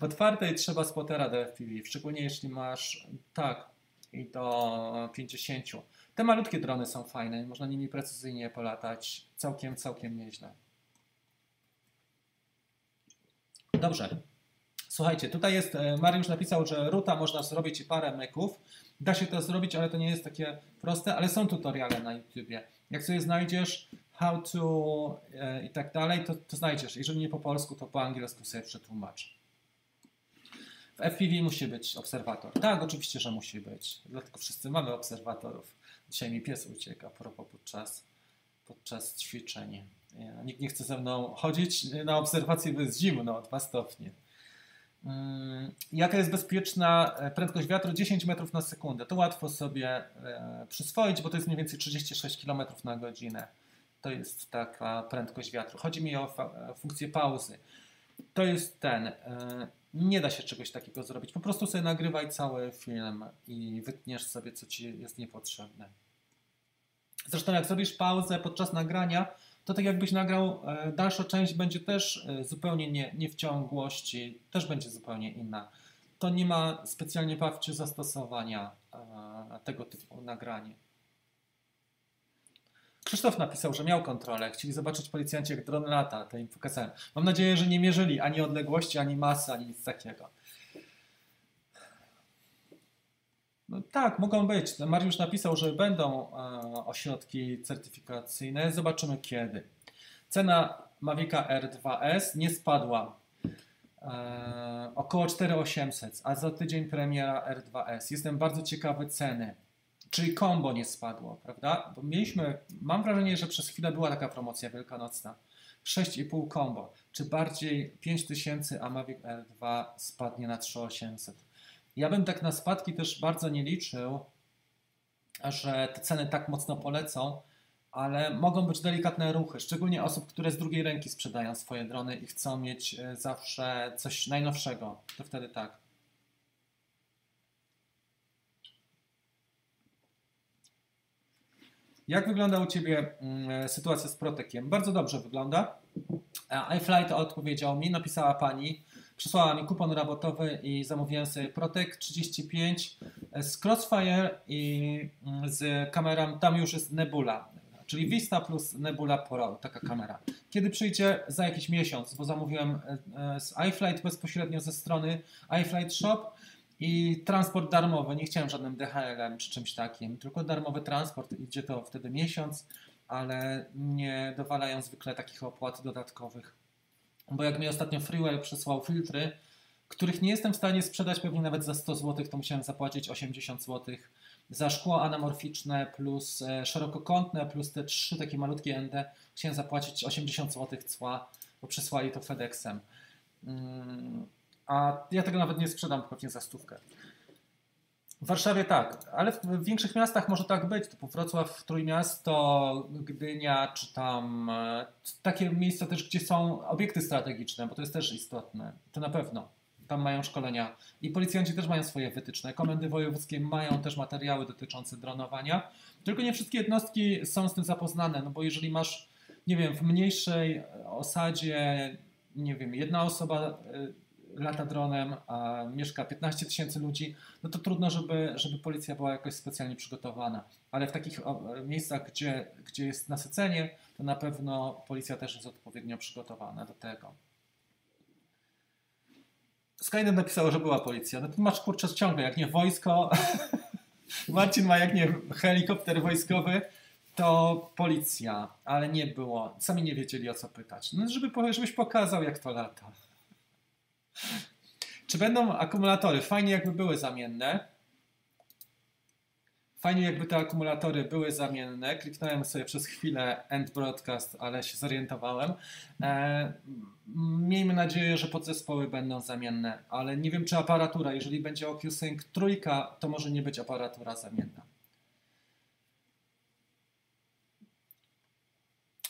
w otwartej trzeba spotera do FPV, szczególnie jeśli masz, tak, i do 50. Te malutkie drony są fajne, można nimi precyzyjnie polatać. Całkiem, całkiem nieźle. Dobrze. Słuchajcie, tutaj jest, e, Mariusz napisał, że ruta można zrobić i parę meków. Da się to zrobić, ale to nie jest takie proste, ale są tutoriale na YouTubie. Jak sobie znajdziesz how to e, i tak dalej, to, to znajdziesz. Jeżeli nie po polsku, to po angielsku sobie przetłumacz. W FPV musi być obserwator. Tak, oczywiście, że musi być. Dlatego wszyscy mamy obserwatorów. Dzisiaj mi pies ucieka propos podczas, podczas ćwiczeń. Nikt nie chce ze mną chodzić na obserwację, bo jest zimno, 2 stopnie. Mm, jaka jest bezpieczna e, prędkość wiatru? 10 metrów na sekundę. To łatwo sobie e, przyswoić, bo to jest mniej więcej 36 km na godzinę. To jest taka prędkość wiatru. Chodzi mi o e, funkcję pauzy. To jest ten. Nie da się czegoś takiego zrobić. Po prostu sobie nagrywaj cały film i wytniesz sobie, co ci jest niepotrzebne. Zresztą, jak zrobisz pauzę podczas nagrania, to tak jakbyś nagrał, e, dalsza część będzie też e, zupełnie nie, nie w ciągłości, też będzie zupełnie inna. To nie ma specjalnie bawcie zastosowania e, tego typu nagranie. Krzysztof napisał, że miał kontrolę. Chcieli zobaczyć policjanci, jak dron lata. To im pokazałem. Mam nadzieję, że nie mierzyli ani odległości, ani masy, ani nic takiego. No tak, mogą być. Mariusz napisał, że będą e, ośrodki certyfikacyjne. Zobaczymy kiedy. Cena Mavica R2S nie spadła. E, około 4800, a za tydzień premiera R2S. Jestem bardzo ciekawy ceny. Czyli kombo nie spadło, prawda? Bo mieliśmy, mam wrażenie, że przez chwilę była taka promocja wielkanocna. 6,5 kombo. Czy bardziej 5000, a Mavic R2 spadnie na 3800? Ja bym tak na spadki też bardzo nie liczył, że te ceny tak mocno polecą, ale mogą być delikatne ruchy, szczególnie osób, które z drugiej ręki sprzedają swoje drony i chcą mieć e, zawsze coś najnowszego. To wtedy tak. Jak wygląda u Ciebie mm, sytuacja z Protekiem? Bardzo dobrze wygląda. iFlight odpowiedział mi, napisała Pani, Przysłała mi kupon rabatowy i zamówiłem sobie Protek 35 z Crossfire i mm, z kamerą, tam już jest Nebula, czyli Vista plus Nebula Pro, taka kamera. Kiedy przyjdzie? Za jakiś miesiąc, bo zamówiłem e, e, z iFlight bezpośrednio ze strony iFlight Shop i transport darmowy. Nie chciałem żadnym DHL-em czy czymś takim, tylko darmowy transport. Idzie to wtedy miesiąc, ale nie dowalają zwykle takich opłat dodatkowych bo jak mi ostatnio Freewell przysłał filtry, których nie jestem w stanie sprzedać pewnie nawet za 100 zł, to musiałem zapłacić 80 zł za szkło anamorficzne plus e, szerokokątne plus te trzy takie malutkie ND musiałem zapłacić 80 zł cła, bo przysłali to FedExem. Mm, a ja tego nawet nie sprzedam pewnie za stówkę. W Warszawie tak, ale w większych miastach może tak być, typu Wrocław, Trójmiasto, Gdynia, czy tam e, takie miejsca też, gdzie są obiekty strategiczne, bo to jest też istotne, to na pewno. Tam mają szkolenia i policjanci też mają swoje wytyczne. Komendy wojewódzkie mają też materiały dotyczące dronowania, tylko nie wszystkie jednostki są z tym zapoznane, no bo jeżeli masz, nie wiem, w mniejszej osadzie, nie wiem, jedna osoba e, lata dronem, a mieszka 15 tysięcy ludzi, no to trudno, żeby, żeby policja była jakoś specjalnie przygotowana. Ale w takich miejscach, gdzie, gdzie jest nasycenie, to na pewno policja też jest odpowiednio przygotowana do tego. Skynet napisał, że była policja. No to masz kurczę ciągle, jak nie wojsko, Marcin ma jak nie helikopter wojskowy, to policja, ale nie było. Sami nie wiedzieli o co pytać. No, żeby, żebyś pokazał, jak to lata. Czy będą akumulatory? Fajnie jakby były zamienne. Fajnie jakby te akumulatory były zamienne. Kliknąłem sobie przez chwilę End Broadcast, ale się zorientowałem. E, miejmy nadzieję, że podzespoły będą zamienne, ale nie wiem czy aparatura, jeżeli będzie OcuSync trójka, to może nie być aparatura zamienna.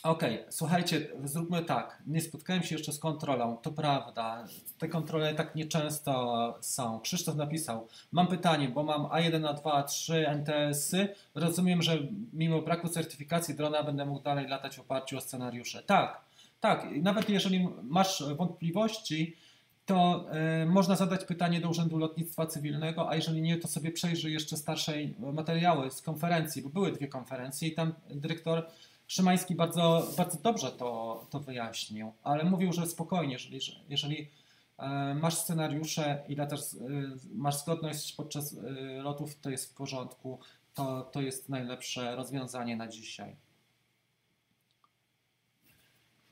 Okej, okay, słuchajcie, zróbmy tak. Nie spotkałem się jeszcze z kontrolą, to prawda. Te kontrole tak nieczęsto są. Krzysztof napisał, mam pytanie, bo mam A1, A2, A3 NTS-y. Rozumiem, że mimo braku certyfikacji drona będę mógł dalej latać w oparciu o scenariusze. Tak, tak. Nawet jeżeli masz wątpliwości, to y, można zadać pytanie do Urzędu Lotnictwa Cywilnego, a jeżeli nie, to sobie przejrzy jeszcze starszej materiały z konferencji, bo były dwie konferencje i tam dyrektor Szymański bardzo, bardzo dobrze to, to wyjaśnił, ale mówił, że spokojnie, jeżeli, jeżeli e, masz scenariusze i latasz, e, masz zgodność podczas e, lotów, to jest w porządku, to, to jest najlepsze rozwiązanie na dzisiaj.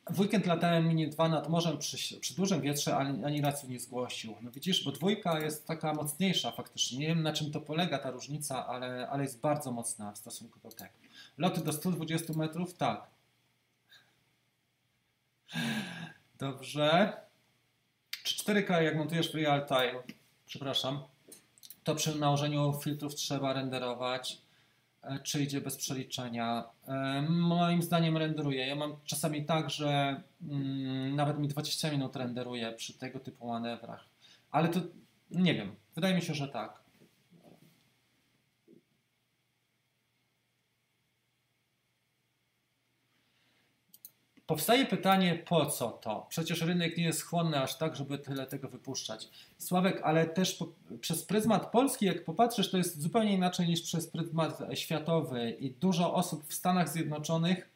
W weekend latałem Mini 2 nad morzem przy, przy dużym wietrze, ani, ani razu nie zgłosił. No widzisz, bo dwójka jest taka mocniejsza faktycznie. Nie wiem na czym to polega ta różnica, ale, ale jest bardzo mocna w stosunku do tego. Loty do 120 metrów? Tak. Dobrze. Czy 4K jak montujesz w real time? Przepraszam. To przy nałożeniu filtrów trzeba renderować. E, czy idzie bez przeliczenia? E, moim zdaniem renderuje. Ja mam czasami tak, że mm, nawet mi 20 minut renderuje przy tego typu manewrach. Ale to nie wiem. Wydaje mi się, że tak. Powstaje pytanie, po co to? Przecież rynek nie jest chłonny aż tak, żeby tyle tego wypuszczać. Sławek, ale też po, przez pryzmat polski, jak popatrzysz, to jest zupełnie inaczej niż przez pryzmat światowy i dużo osób w Stanach Zjednoczonych,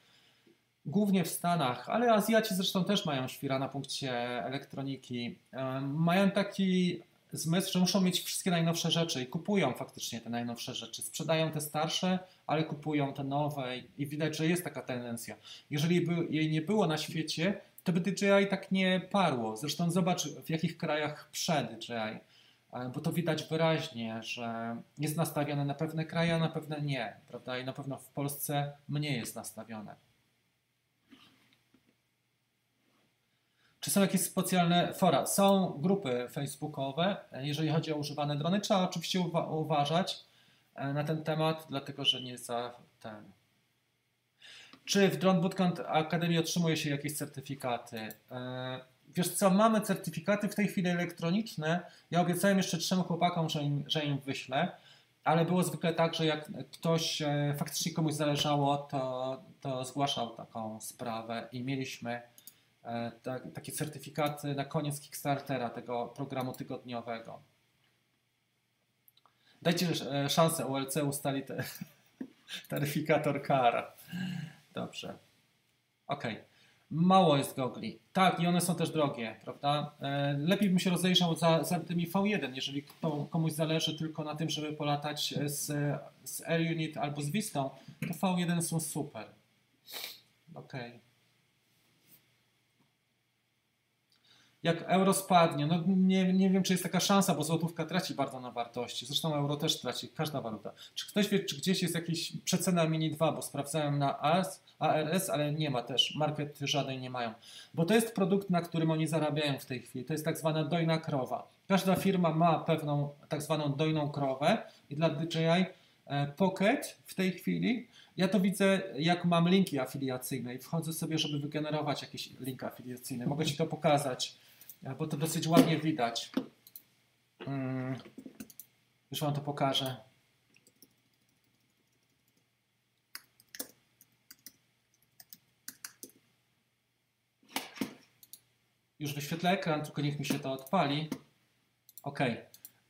głównie w Stanach, ale Azjaci zresztą też mają świra na punkcie elektroniki, mają taki zmysł, że muszą mieć wszystkie najnowsze rzeczy i kupują faktycznie te najnowsze rzeczy. Sprzedają te starsze, ale kupują te nowe i widać, że jest taka tendencja. Jeżeli by jej nie było na świecie, to by DJI tak nie parło. Zresztą zobacz w jakich krajach przed DJI, e, bo to widać wyraźnie, że jest nastawione na pewne kraje, a na pewne nie, prawda? I na pewno w Polsce mniej jest nastawione. Czy są jakieś specjalne fora? Są grupy facebookowe. Jeżeli chodzi o używane drony, trzeba oczywiście uwa uważać e, na ten temat, dlatego że nie za ten. Czy w Drone Bootcamp Akademii otrzymuje się jakieś certyfikaty? E, wiesz co, mamy certyfikaty w tej chwili elektroniczne. Ja obiecałem jeszcze trzem chłopakom, że im, że im wyślę, ale było zwykle tak, że jak ktoś e, faktycznie komuś zależało, to, to zgłaszał taką sprawę i mieliśmy E, takie certyfikaty na koniec Kickstartera, tego programu tygodniowego. Dajcie e, szansę, ULC ustali te, taryfikator kara. Dobrze. Ok. Mało jest gogli. Tak, i one są też drogie, prawda? E, lepiej bym się rozejrzał za, za tymi V1, jeżeli komuś zależy tylko na tym, żeby polatać z, z Air Unit albo z Vistą, to V1 są super. Okej. Okay. Jak euro spadnie, no nie, nie wiem, czy jest taka szansa, bo złotówka traci bardzo na wartości. Zresztą euro też traci, każda waluta. Czy ktoś wie, czy gdzieś jest jakiś przecena Mini 2, bo sprawdzałem na AS, ARS, ale nie ma też, market żadnej nie mają. Bo to jest produkt, na którym oni zarabiają w tej chwili. To jest tak zwana dojna krowa. Każda firma ma pewną tak zwaną dojną krowę i dla DJI e, Pocket w tej chwili ja to widzę, jak mam linki afiliacyjne i wchodzę sobie, żeby wygenerować jakiś link afiliacyjny. Mogę Ci to pokazać bo to dosyć ładnie widać. Hmm. Już Wam to pokażę. Już wyświetlę ekran, tylko niech mi się to odpali. OK.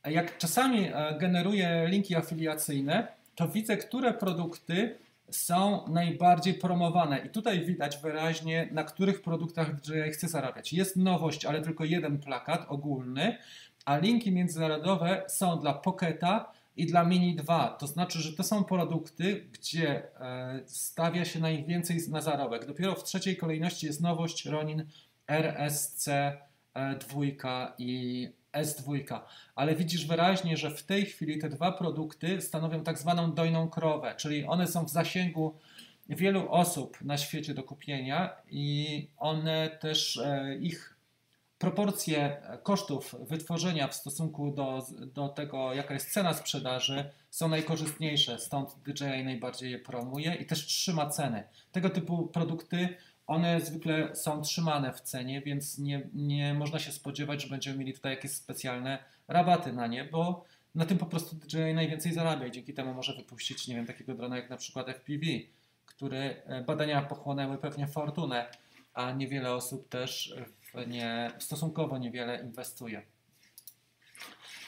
Jak czasami e, generuję linki afiliacyjne, to widzę, które produkty są najbardziej promowane. I tutaj widać wyraźnie, na których produktach DJI chce zarabiać. Jest nowość, ale tylko jeden plakat ogólny, a linki międzynarodowe są dla Pocketa i dla Mini 2. To znaczy, że to są produkty, gdzie e, stawia się najwięcej na zarobek. Dopiero w trzeciej kolejności jest nowość Ronin RSC 2 e, i S2, ale widzisz wyraźnie, że w tej chwili te dwa produkty stanowią tak zwaną dojną krowę, czyli one są w zasięgu wielu osób na świecie do kupienia i one też, e, ich proporcje kosztów wytworzenia w stosunku do, do tego, jaka jest cena sprzedaży, są najkorzystniejsze, stąd DJI najbardziej je promuje i też trzyma ceny. Tego typu produkty, one zwykle są trzymane w cenie, więc nie, nie można się spodziewać, że będziemy mieli tutaj jakieś specjalne rabaty na nie, bo na tym po prostu DJI najwięcej zarabia i dzięki temu może wypuścić, nie wiem, takiego drona jak na przykład FPV, który e, badania pochłonęły pewnie fortunę, a niewiele osób też w nie, stosunkowo niewiele inwestuje.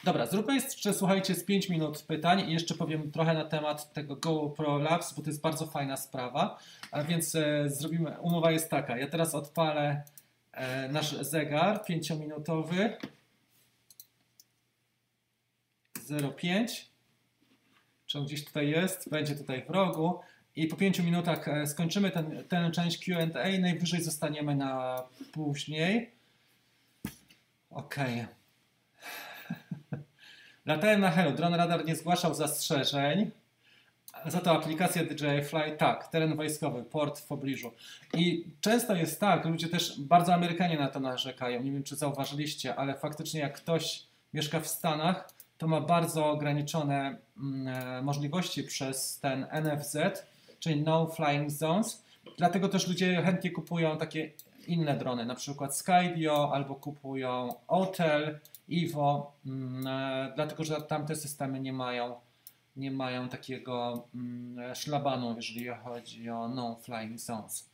Dobra, zróbmy jeszcze, słuchajcie, z 5 minut pytań i jeszcze powiem trochę na temat tego GoPro Labs, bo to jest bardzo fajna sprawa. A więc e, zrobimy, umowa jest taka, ja teraz odpalę e, nasz zegar 5-minutowy 05 czy on gdzieś tutaj jest, będzie tutaj w rogu i po 5 minutach e, skończymy ten, tę część Q&A, najwyżej zostaniemy na później. Ok. Latałem na Hello, Drone Radar nie zgłaszał zastrzeżeń. Za to aplikacja DJI Fly tak, teren wojskowy, port w pobliżu. I często jest tak, ludzie też bardzo Amerykanie na to narzekają. Nie wiem, czy zauważyliście, ale faktycznie jak ktoś mieszka w Stanach, to ma bardzo ograniczone mm, e, możliwości przez ten NFZ, czyli No Flying Zones. Dlatego też ludzie chętnie kupują takie inne drony, na przykład Skydio albo kupują Otel, Ivo, mm, e, dlatego że tamte systemy nie mają, nie mają takiego mm, szlabanu, jeżeli chodzi o No Flying Zones.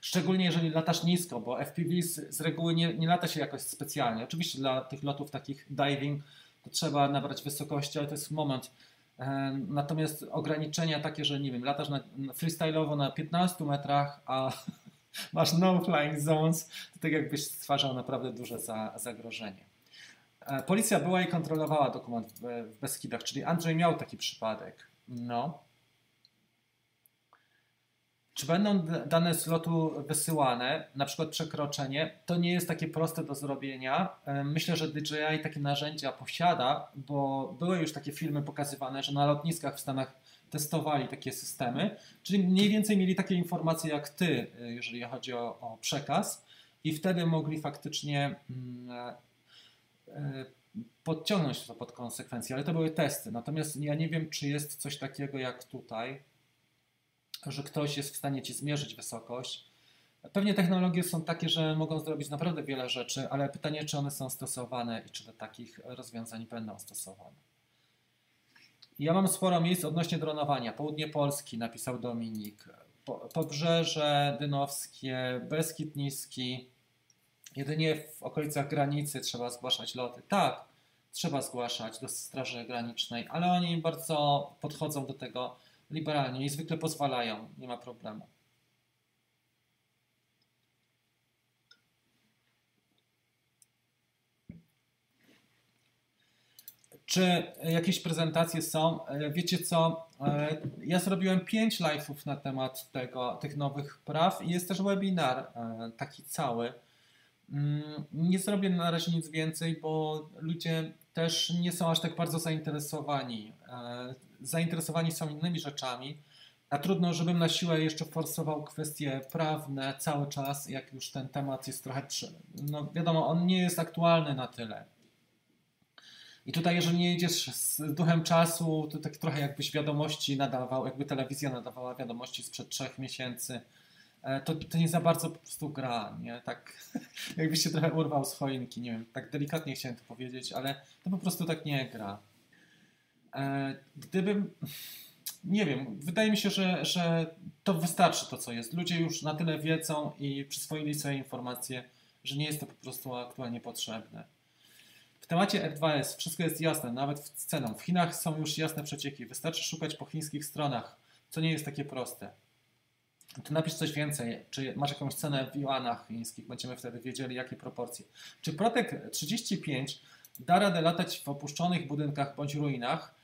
Szczególnie jeżeli latasz nisko, bo FPV z, z reguły nie, nie lata się jakoś specjalnie. Oczywiście dla tych lotów takich diving to trzeba nabrać wysokości, ale to jest moment. E, natomiast ograniczenia takie, że nie wiem, latasz na, freestyle'owo na 15 metrach, a masz no flying zones, to tak jakbyś stwarzał naprawdę duże za, zagrożenie. E, policja była i kontrolowała dokument w, w Beskidach, czyli Andrzej miał taki przypadek. No. Czy będą dane z lotu wysyłane, na przykład przekroczenie, to nie jest takie proste do zrobienia. E, myślę, że DJI takie narzędzia posiada, bo były już takie filmy pokazywane, że na lotniskach w Stanach testowali takie systemy, czyli mniej więcej mieli takie informacje jak ty, e, jeżeli chodzi o, o przekaz, i wtedy mogli faktycznie mm, e, podciągnąć to pod konsekwencje, ale to były testy. Natomiast ja nie wiem, czy jest coś takiego jak tutaj że ktoś jest w stanie ci zmierzyć wysokość. Pewnie technologie są takie, że mogą zrobić naprawdę wiele rzeczy, ale pytanie, czy one są stosowane i czy do takich rozwiązań będą stosowane. Ja mam sporo miejsc odnośnie dronowania. Południe Polski, napisał Dominik. Pobrzeże Dynowskie, Beskid Niski. Jedynie w okolicach granicy trzeba zgłaszać loty. Tak, trzeba zgłaszać do Straży Granicznej, ale oni bardzo podchodzą do tego liberalnie i zwykle pozwalają, nie ma problemu. Czy jakieś prezentacje są? E, wiecie co? E, ja zrobiłem pięć live'ów na temat tego, tych nowych praw i jest też webinar e, taki cały. Mm, nie zrobię na razie nic więcej, bo ludzie też nie są aż tak bardzo zainteresowani zainteresowani są innymi rzeczami, a trudno, żebym na siłę jeszcze forsował kwestie prawne cały czas, jak już ten temat jest trochę, no wiadomo, on nie jest aktualny na tyle. I tutaj, jeżeli nie idziesz z duchem czasu, to tak trochę jakbyś wiadomości nadawał, jakby telewizja nadawała wiadomości sprzed trzech miesięcy, e, to, to nie za bardzo po prostu gra, nie? Tak jakbyś się trochę urwał z choinki, nie wiem, tak delikatnie chciałem to powiedzieć, ale to po prostu tak nie gra. E, gdybym. Nie wiem, wydaje mi się, że, że to wystarczy to, co jest. Ludzie już na tyle wiedzą i przyswoili sobie informacje, że nie jest to po prostu aktualnie potrzebne. W temacie R2S wszystko jest jasne, nawet w ceną. W Chinach są już jasne przecieki. Wystarczy szukać po chińskich stronach, co nie jest takie proste. To napisz coś więcej. Czy masz jakąś cenę w juanach chińskich? Będziemy wtedy wiedzieli, jakie proporcje. Czy Protek 35 da radę latać w opuszczonych budynkach bądź ruinach?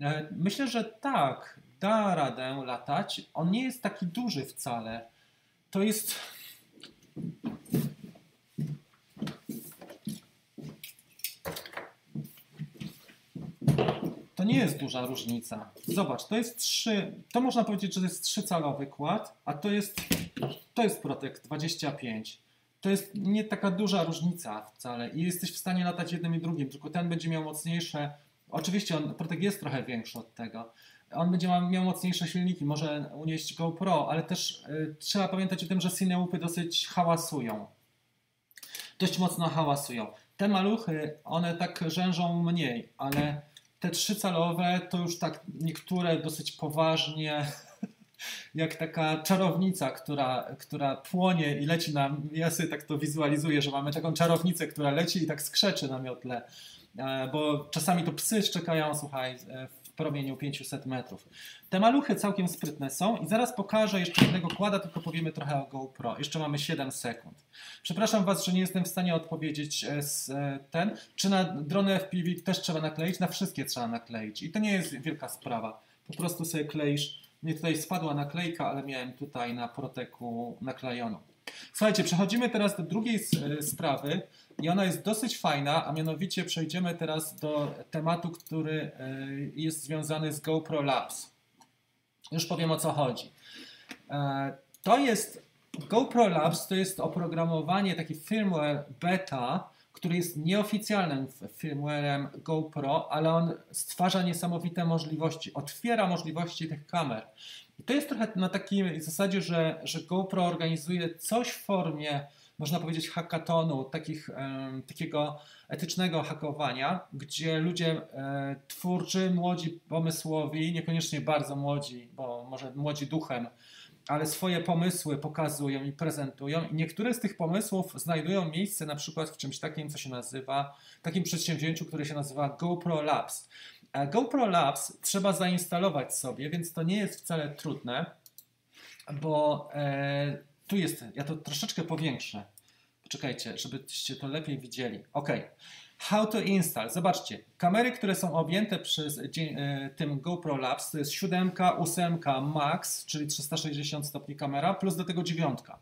E, myślę, że tak, da radę latać. On nie jest taki duży wcale. To jest. To nie jest duża różnica. Zobacz, to jest 3. To można powiedzieć, że to jest 3-calowy kład, a to jest to jest Protect 25. to jest nie taka duża różnica wcale i jesteś w stanie latać jednym i drugim, tylko ten będzie miał mocniejsze, oczywiście on, Protec jest trochę większy od tego, on będzie miał mocniejsze silniki, może unieść GoPro, ale też y, trzeba pamiętać o tym, że Cineupy dosyć hałasują. Dość mocno hałasują. Te maluchy, one tak rzężą mniej, ale te trzycalowe to już tak niektóre dosyć poważnie jak taka czarownica, która, która płonie i leci na. Ja sobie tak to wizualizuję, że mamy taką czarownicę, która leci i tak skrzeczy na miotle. E, bo czasami to psy szczekają, słuchaj, e, w promieniu 500 metrów. Te maluchy całkiem sprytne są i zaraz pokażę jeszcze jednego kłada, tylko powiemy trochę o GoPro. Jeszcze mamy 7 sekund. Przepraszam Was, że nie jestem w stanie odpowiedzieć e, z ten. Czy na drony FPV też trzeba nakleić? Na wszystkie trzeba nakleić i to nie jest wielka sprawa. Po prostu sobie kleisz mnie tutaj spadła naklejka, ale miałem tutaj na proteku naklejoną. Słuchajcie, przechodzimy teraz do drugiej e, sprawy i ona jest dosyć fajna, a mianowicie przejdziemy teraz do tematu, który e, jest związany z GoPro Labs. Już powiem o co chodzi. E, to jest GoPro Labs, to jest oprogramowanie, taki firmware beta, który jest nieoficjalnym firmwarem GoPro, ale on stwarza niesamowite możliwości, otwiera możliwości tych kamer. I to jest trochę na takiej zasadzie, że, że GoPro organizuje coś w formie, można powiedzieć, hackatonu, takich, takiego etycznego hakowania, gdzie ludzie e, twórczy, młodzi, pomysłowi, niekoniecznie bardzo młodzi, bo może młodzi duchem, ale swoje pomysły pokazują i prezentują i niektóre z tych pomysłów znajdują miejsce na przykład w czymś takim, co się nazywa, takim przedsięwzięciu, które się nazywa GoPro Labs. GoPro Labs trzeba zainstalować sobie, więc to nie jest wcale trudne, bo e, tu jest, ja to troszeczkę powiększę. Poczekajcie, żebyście to lepiej widzieli. OK. How to install. Zobaczcie, kamery, które są objęte przez e, tym GoPro Labs, to jest 7, 8 Max, czyli 360 stopni kamera, plus do tego dziewiątka.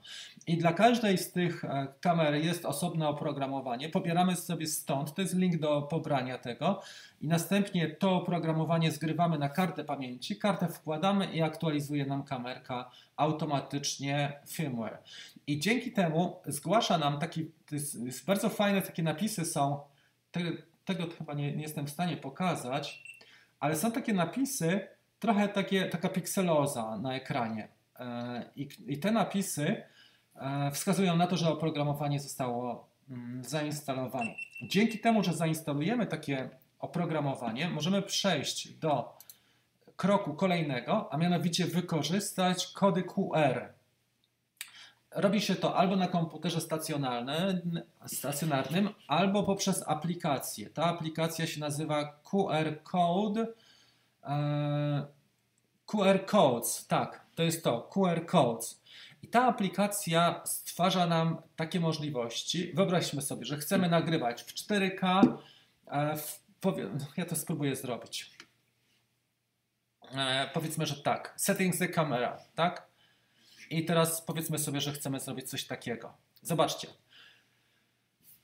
I dla każdej z tych e, kamer jest osobne oprogramowanie. Pobieramy sobie stąd, to jest link do pobrania tego i następnie to oprogramowanie zgrywamy na kartę pamięci, kartę wkładamy i aktualizuje nam kamerka automatycznie firmware. I dzięki temu zgłasza nam taki, jest, jest bardzo fajne takie napisy są tego, tego chyba nie, nie, jestem w stanie pokazać, ale są takie napisy, trochę takie, taka pikseloza na ekranie. E, I, I, te napisy e, wskazują na to, że oprogramowanie zostało mm, zainstalowane. Dzięki temu, że zainstalujemy takie oprogramowanie, możemy przejść do kroku kolejnego, a mianowicie wykorzystać kody QR Robi się to albo na komputerze stacjonarnym, albo poprzez aplikację. Ta aplikacja się nazywa QR Code. E, QR Codes, tak, to jest to, QR Codes. I ta aplikacja stwarza nam takie możliwości. Wyobraźmy sobie, że chcemy nagrywać w 4K. E, w, powie, ja to spróbuję zrobić. E, powiedzmy, że tak. Settings the camera, tak? I teraz powiedzmy sobie, że chcemy zrobić coś takiego. Zobaczcie.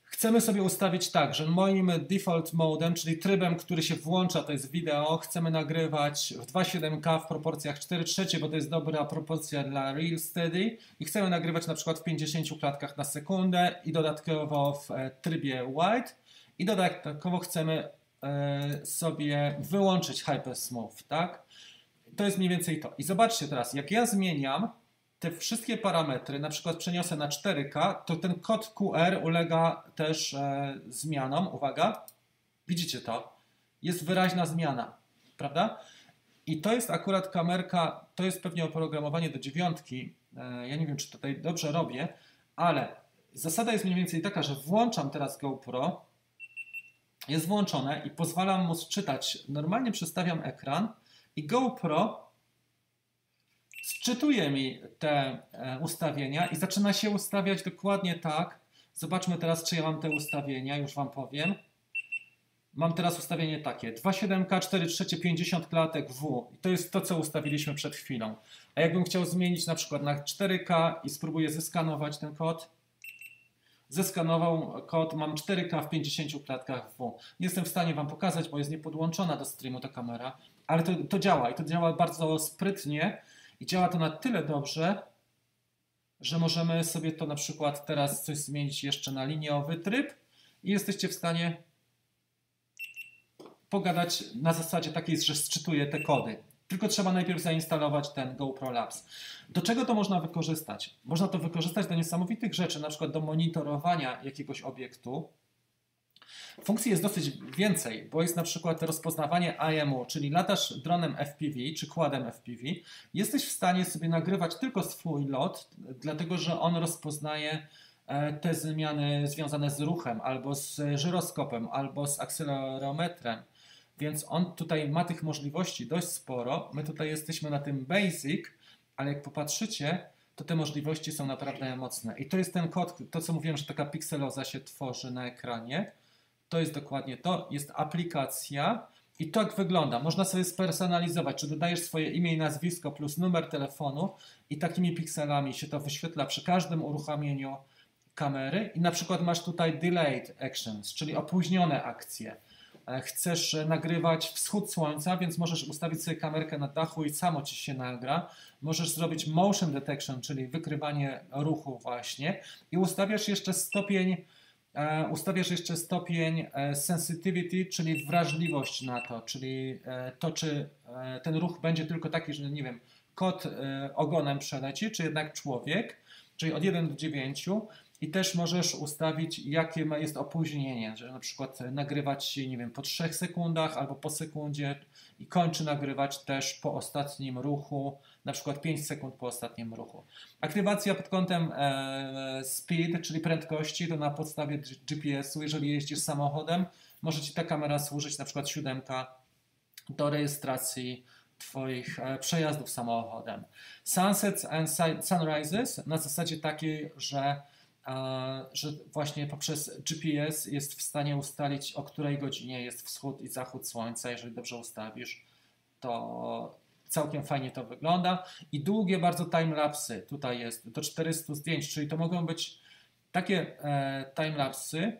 Chcemy sobie ustawić tak, że moim default modem, czyli trybem, który się włącza, to jest wideo, chcemy nagrywać w 2.7K w proporcjach 4 trzecie, bo to jest dobra proporcja dla Real Steady i chcemy nagrywać na przykład w 50 klatkach na sekundę i dodatkowo w e, trybie wide i dodatkowo chcemy sobie wyłączyć Hyper Smooth, tak? To jest mniej więcej to. I zobaczcie teraz, jak ja zmieniam te wszystkie parametry, na przykład przeniosę na 4K, to ten kod QR ulega też e, zmianom. Uwaga, widzicie to? Jest wyraźna zmiana, prawda? I to jest akurat kamerka, to jest pewnie oprogramowanie do dziewiątki. E, ja nie wiem, czy tutaj dobrze robię, ale zasada jest mniej więcej taka, że włączam teraz GoPro, jest włączone i pozwalam mu czytać. Normalnie przestawiam ekran i GoPro Sczytuje mi te e, ustawienia i zaczyna się ustawiać dokładnie tak. Zobaczmy teraz, czy ja mam te ustawienia, już Wam powiem. Mam teraz ustawienie takie: 2,7K, 4 trzecie, 50 klatek W. I to jest to, co ustawiliśmy przed chwilą. A jakbym chciał zmienić na przykład na 4K i spróbuję zeskanować ten kod, zeskanował kod, mam 4K w 50 klatkach W. Nie jestem w stanie Wam pokazać, bo jest niepodłączona do streamu ta kamera, ale to, to działa i to działa bardzo sprytnie i działa to na tyle dobrze, że możemy sobie to na przykład teraz coś zmienić jeszcze na liniowy tryb i jesteście w stanie pogadać na zasadzie takiej, że sczytuje te kody. Tylko trzeba najpierw zainstalować ten GoPro Labs. Do czego to można wykorzystać? Można to wykorzystać do niesamowitych rzeczy, na przykład do monitorowania jakiegoś obiektu. Funkcji jest dosyć więcej, bo jest na przykład rozpoznawanie IMU, czyli latasz dronem FPV czy kładem FPV. Jesteś w stanie sobie nagrywać tylko swój lot, dlatego że on rozpoznaje e, te zmiany związane z ruchem, albo z żyroskopem, albo z akcelerometrem. Więc on tutaj ma tych możliwości dość sporo. My tutaj jesteśmy na tym basic, ale jak popatrzycie, to te możliwości są naprawdę mocne. I to jest ten kod, to co mówiłem, że taka pikseloza się tworzy na ekranie. To jest dokładnie to. Jest aplikacja i tak wygląda. Można sobie spersonalizować, czy dodajesz swoje imię i nazwisko plus numer telefonu i takimi pikselami się to wyświetla przy każdym uruchomieniu kamery i na przykład masz tutaj delayed actions, czyli opóźnione akcje. E, chcesz nagrywać wschód słońca, więc możesz ustawić sobie kamerkę na dachu i samo ci się nagra. Możesz zrobić motion detection, czyli wykrywanie ruchu właśnie. I ustawiasz jeszcze stopień e, ustawiasz jeszcze stopień e, sensitivity, czyli wrażliwość na to, czyli to, czy ten ruch będzie tylko taki, że nie wiem, kot ogonem przeleci, czy jednak człowiek, czyli od 1 do 9 i też możesz ustawić, jakie jest opóźnienie, że na przykład nagrywać się, nie wiem, po 3 sekundach albo po sekundzie i kończy nagrywać też po ostatnim ruchu, na przykład 5 sekund po ostatnim ruchu. Aktywacja pod kątem e, speed, czyli prędkości, to na podstawie GPS-u, jeżeli jeździsz samochodem, może Ci ta kamera służyć, na przykład siódemka, do rejestracji Twoich e, przejazdów samochodem. Sunsets and sunrises na zasadzie takiej, że że właśnie poprzez GPS jest w stanie ustalić, o której godzinie jest wschód i zachód słońca. Jeżeli dobrze ustawisz, to całkiem fajnie to wygląda. I długie bardzo timelapsy. Tutaj jest do 400 zdjęć, czyli to mogą być takie e, timelapsy,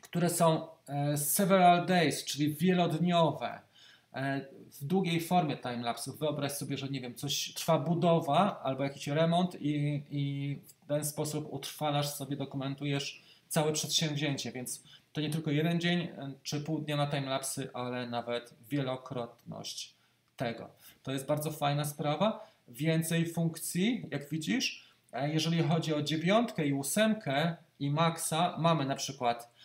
które są e, several days, czyli wielodniowe. E, w długiej formie timelapsów. Wyobraź sobie, że nie wiem, coś trwa budowa albo jakiś remont i, i w ten sposób utrwalasz sobie, dokumentujesz całe przedsięwzięcie, więc to nie tylko jeden dzień e, czy pół dnia na timelapsy, ale nawet wielokrotność tego. To jest bardzo fajna sprawa. Więcej funkcji, jak widzisz. E, jeżeli chodzi o dziewiątkę i ósemkę i Maxa, mamy na przykład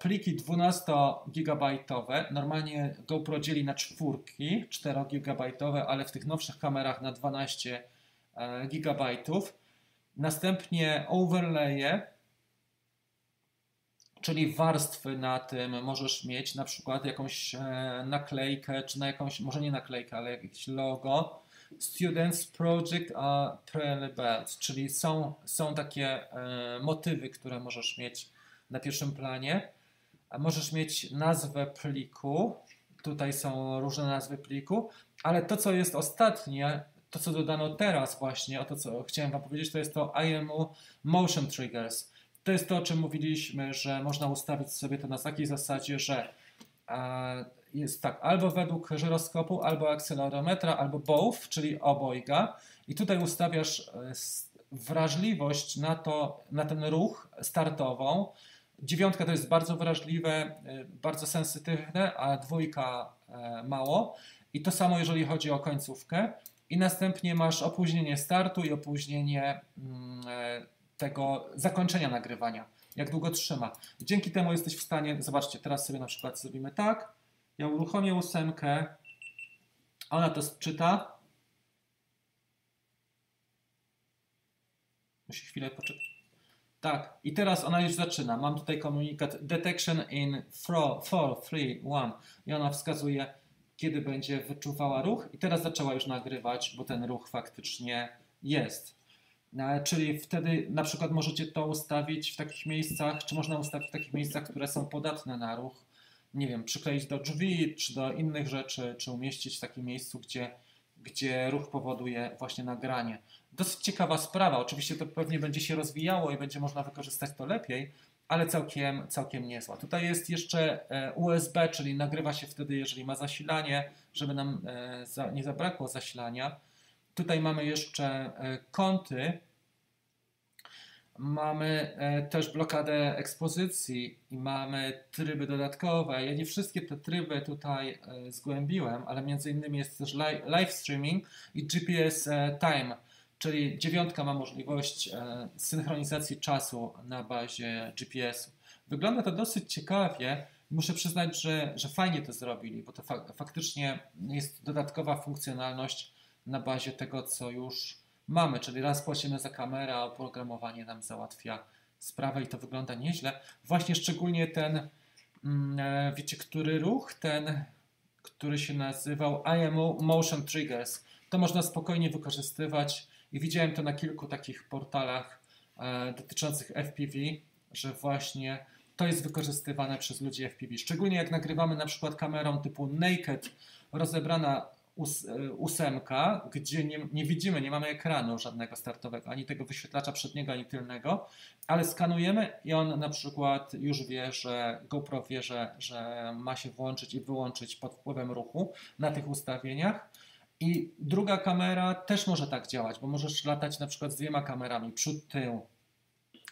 pliki 12-gigabajtowe. Normalnie GoPro dzieli na czwórki 4-gigabajtowe, ale w tych nowszych kamerach na 12 e, gigabajtów. Następnie overlaye, czyli warstwy na tym możesz mieć na przykład jakąś e, naklejkę, czy na jakąś, może nie naklejkę, ale jakieś logo. Students Project a Prelabels, czyli są, są takie e, motywy, które możesz mieć na pierwszym planie. Możesz mieć nazwę pliku. Tutaj są różne nazwy pliku, ale to, co jest ostatnie, to, co dodano teraz właśnie, o to, co chciałem Wam powiedzieć, to jest to IMU Motion Triggers. To jest to, o czym mówiliśmy, że można ustawić sobie to na takiej zasadzie, że jest tak, albo według żyroskopu, albo akcelerometra, albo both, czyli obojga. I tutaj ustawiasz e, wrażliwość na, to, na ten ruch startową, Dziewiątka to jest bardzo wrażliwe, y, bardzo sensytywne, a dwójka e, mało. I to samo jeżeli chodzi o końcówkę. I następnie masz opóźnienie startu i opóźnienie mm, e, tego zakończenia nagrywania. Jak długo trzyma. Dzięki temu jesteś w stanie, zobaczcie, teraz sobie na przykład zrobimy tak. Ja uruchomię ósemkę, ona to czyta. Musi chwilę poczekać. Tak, i teraz ona już zaczyna. Mam tutaj komunikat detection in 4, 3, 1 i ona wskazuje, kiedy będzie wyczuwała ruch i teraz zaczęła już nagrywać, bo ten ruch faktycznie jest. E, czyli wtedy na przykład możecie to ustawić w takich miejscach, czy można ustawić w takich miejscach, które są podatne na ruch. Nie wiem, przykleić do drzwi, czy do innych rzeczy, czy umieścić w takim miejscu, gdzie, gdzie ruch powoduje właśnie nagranie dosyć ciekawa sprawa. Oczywiście to pewnie będzie się rozwijało i będzie można wykorzystać to lepiej, ale całkiem, całkiem niezła. Tutaj jest jeszcze e, USB, czyli nagrywa się wtedy, jeżeli ma zasilanie, żeby nam e, nie zabrakło zasilania. Tutaj mamy jeszcze e, kąty. Mamy też blokadę ekspozycji i mamy tryby dodatkowe. Ja nie wszystkie te tryby tutaj zgłębiłem, ale między innymi jest też live streaming i GPS time, czyli dziewiątka ma możliwość synchronizacji czasu na bazie GPS-u. Wygląda to dosyć ciekawie. Muszę przyznać, że, że fajnie to zrobili, bo to fa faktycznie jest dodatkowa funkcjonalność na bazie tego, co już mamy, czyli raz płacimy za kamerę, a oprogramowanie nam załatwia sprawę i to wygląda nieźle. Właśnie szczególnie ten, mm, e, wiecie, który ruch, ten, który się nazywał IMO Motion Triggers, to można spokojnie wykorzystywać i widziałem to na kilku takich portalach e, dotyczących FPV, że właśnie to jest wykorzystywane przez ludzi FPV. Szczególnie jak nagrywamy na przykład kamerą typu naked, rozebrana E, ósemka, gdzie nie, nie, widzimy, nie mamy ekranu żadnego startowego, ani tego wyświetlacza przedniego, ani tylnego, ale skanujemy i on na przykład już wie, że GoPro wie, że, że ma się włączyć i wyłączyć pod wpływem ruchu na tych ustawieniach. I druga kamera też może tak działać, bo możesz latać na przykład z dwiema kamerami, przód, tył.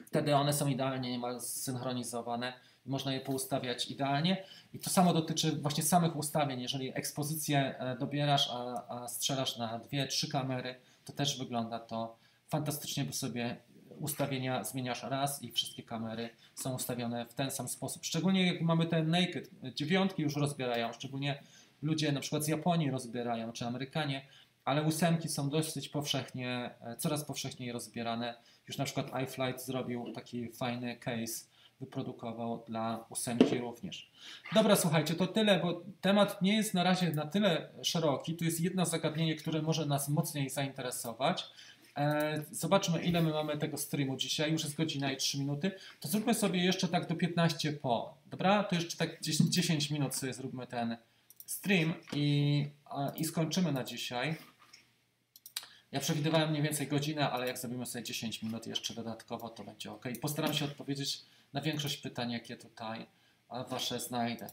Wtedy one są idealnie niemal zsynchronizowane można je poustawiać idealnie. I to samo dotyczy właśnie samych ustawień. Jeżeli ekspozycję e, dobierasz, a, a strzelasz na dwie, trzy kamery, to też wygląda to fantastycznie, bo sobie ustawienia zmieniasz raz i wszystkie kamery są ustawione w ten sam sposób. Szczególnie jak mamy te naked, dziewiątki już rozbierają, szczególnie ludzie na przykład z Japonii rozbierają, czy Amerykanie, ale ósemki są dosyć powszechnie, e, coraz powszechniej rozbierane. Już na przykład iFlight zrobił taki fajny case wyprodukował dla ósemki również. Dobra, słuchajcie, to tyle, bo temat nie jest na razie na tyle szeroki. Tu jest jedno zagadnienie, które może nas mocniej zainteresować. E, zobaczmy, ile my mamy tego streamu dzisiaj. Już jest godzina i 3 minuty. To zróbmy sobie jeszcze tak do 15 po. Dobra? To jeszcze tak 10 minut sobie zróbmy ten stream i, i skończymy na dzisiaj. Ja przewidywałem mniej więcej godzinę, ale jak zrobimy sobie 10 minut jeszcze dodatkowo, to będzie ok. Postaram się odpowiedzieć na większość pytań, jakie tutaj Wasze znajdę.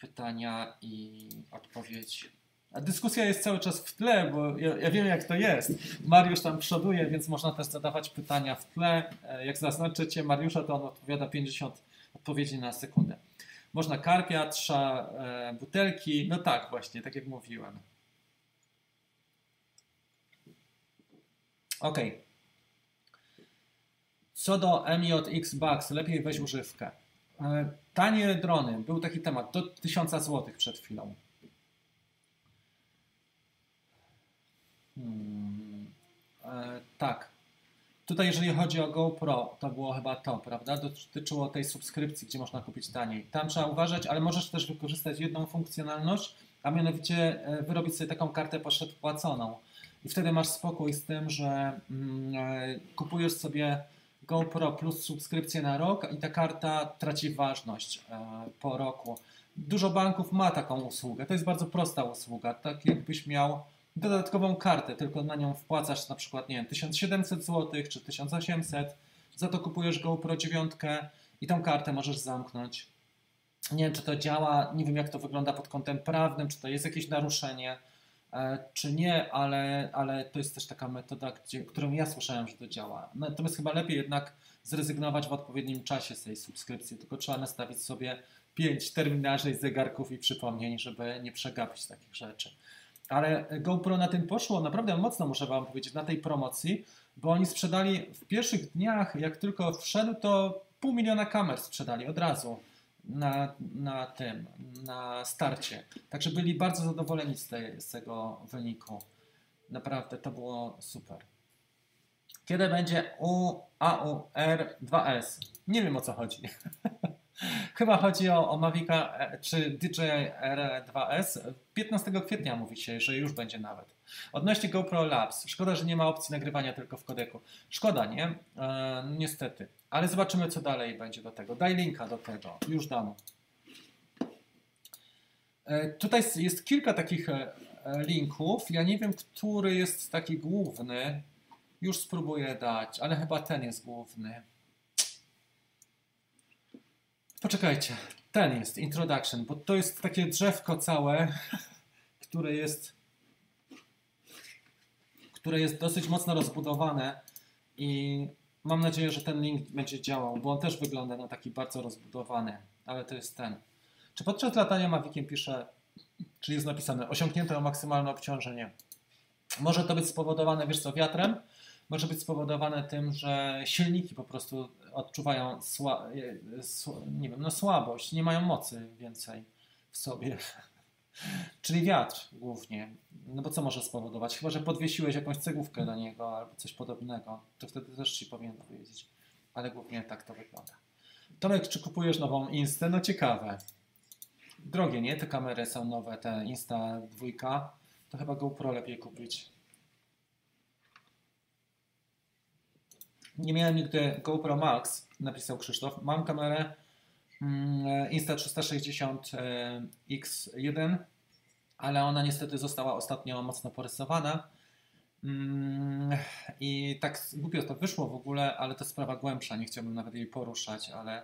Pytania i odpowiedzi. A dyskusja jest cały czas w tle, bo ja, ja, wiem, jak to jest. Mariusz tam przoduje, więc można też zadawać pytania w tle. E, jak zaznaczycie Mariusza, to on odpowiada 50 odpowiedzi na sekundę. Można karpia, trza, e, butelki. No tak, właśnie, tak jak mówiłem. Ok. Co do MJX Bugs, lepiej weź używkę. E, tanie drony, był taki temat, do 1000 zł przed chwilą. Hmm, e, tak. Tutaj, jeżeli chodzi o GoPro, to było chyba to, prawda? Dotyczyło tej subskrypcji, gdzie można kupić taniej. Tam trzeba uważać, ale możesz też wykorzystać jedną funkcjonalność, a mianowicie e, wyrobić sobie taką kartę pośredpłaconą. I wtedy masz spokój z tym, że mm, kupujesz sobie GoPro plus subskrypcję na rok i ta karta traci ważność e, po roku. Dużo banków ma taką usługę. To jest bardzo prosta usługa. Tak jakbyś miał dodatkową kartę, tylko na nią wpłacasz na przykład, nie wiem, 1700 zł czy 1800. Za to kupujesz GoPro 9 i tą kartę możesz zamknąć. Nie wiem, czy to działa, nie wiem, jak to wygląda pod kątem prawnym, czy to jest jakieś naruszenie E, czy nie, ale, ale to jest też taka metoda, gdzie, którą ja słyszałem, że to działa. Natomiast chyba lepiej jednak zrezygnować w odpowiednim czasie z tej subskrypcji, tylko trzeba nastawić sobie pięć terminarzy, zegarków i przypomnień, żeby nie przegapić takich rzeczy. Ale GoPro na tym poszło naprawdę mocno, muszę Wam powiedzieć, na tej promocji, bo oni sprzedali w pierwszych dniach, jak tylko wszedł, to pół miliona kamer sprzedali od razu na, na tym, na starcie. Także byli bardzo zadowoleni z, tej, z tego wyniku. Naprawdę to było super. Kiedy będzie UAUR2S? Nie wiem o co chodzi. Chyba chodzi o, o Mavica e, czy DJI R2S. 15 kwietnia mówi się, że już będzie nawet. Odnośnie GoPro Labs. Szkoda, że nie ma opcji nagrywania tylko w kodeku. Szkoda, nie? E, niestety. Ale zobaczymy, co dalej będzie do tego. Daj linka do tego. Już dam. E, tutaj jest kilka takich e, linków. Ja nie wiem, który jest taki główny. Już spróbuję dać, ale chyba ten jest główny. Poczekajcie, ten jest introduction, bo to jest takie drzewko całe, które jest które jest dosyć mocno rozbudowane i mam nadzieję, że ten link będzie działał, bo on też wygląda na taki bardzo rozbudowany, ale to jest ten. Czy podczas latania Maviciem pisze, czyli jest napisane osiągnięte maksymalne obciążenie? Może to być spowodowane, wiesz co, wiatrem, może być spowodowane tym, że silniki po prostu odczuwają sła, nie wiem, no słabość, nie mają mocy więcej w sobie. Czyli wiatr głównie. No bo co może spowodować? Chyba, że podwiesiłeś jakąś cegłówkę do niego albo coś podobnego. To wtedy też ci powinien powiedzieć. Ale głównie tak to wygląda. Tomek, czy kupujesz nową Instę? No ciekawe. Drogie, nie? Te kamery są nowe, te Insta 2. To chyba GoPro lepiej kupić. Nie miałem nigdy GoPro Max, napisał Krzysztof. Mam kamerę mm, Insta360X1, ale ona niestety została ostatnio mocno porysowana. Mm, I tak głupio to wyszło w ogóle, ale to sprawa głębsza. Nie chciałbym nawet jej poruszać, ale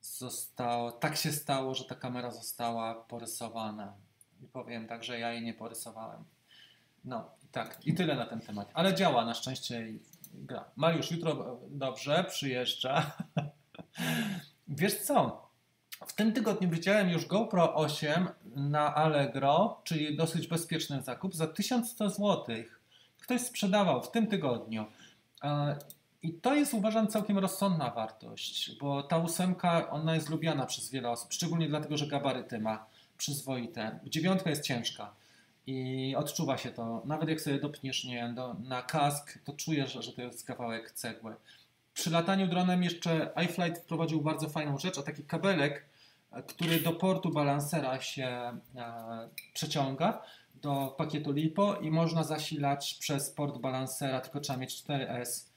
zostało, tak się stało, że ta kamera została porysowana. I powiem tak, że ja jej nie porysowałem. No tak, i tyle na ten temat. Ale działa na szczęście gra. Mariusz, jutro dobrze, przyjeżdża. Wiesz co? W tym tygodniu widziałem już GoPro 8 na Allegro, czyli dosyć bezpieczny zakup, za 1100 zł. Ktoś sprzedawał w tym tygodniu. E, I to jest uważam całkiem rozsądna wartość, bo ta ósemka ona jest lubiana przez wiele osób, szczególnie dlatego, że gabaryty ma przyzwoite. Dziewiątka jest ciężka i odczuwa się to. Nawet jak sobie dopniesz nie, do, na kask, to czujesz, że to jest kawałek cegły. Przy lataniu dronem jeszcze iFlight wprowadził bardzo fajną rzecz, a taki kabelek, który do portu balansera się e, przeciąga do pakietu LiPo i można zasilać przez port balansera, tylko trzeba mieć 4S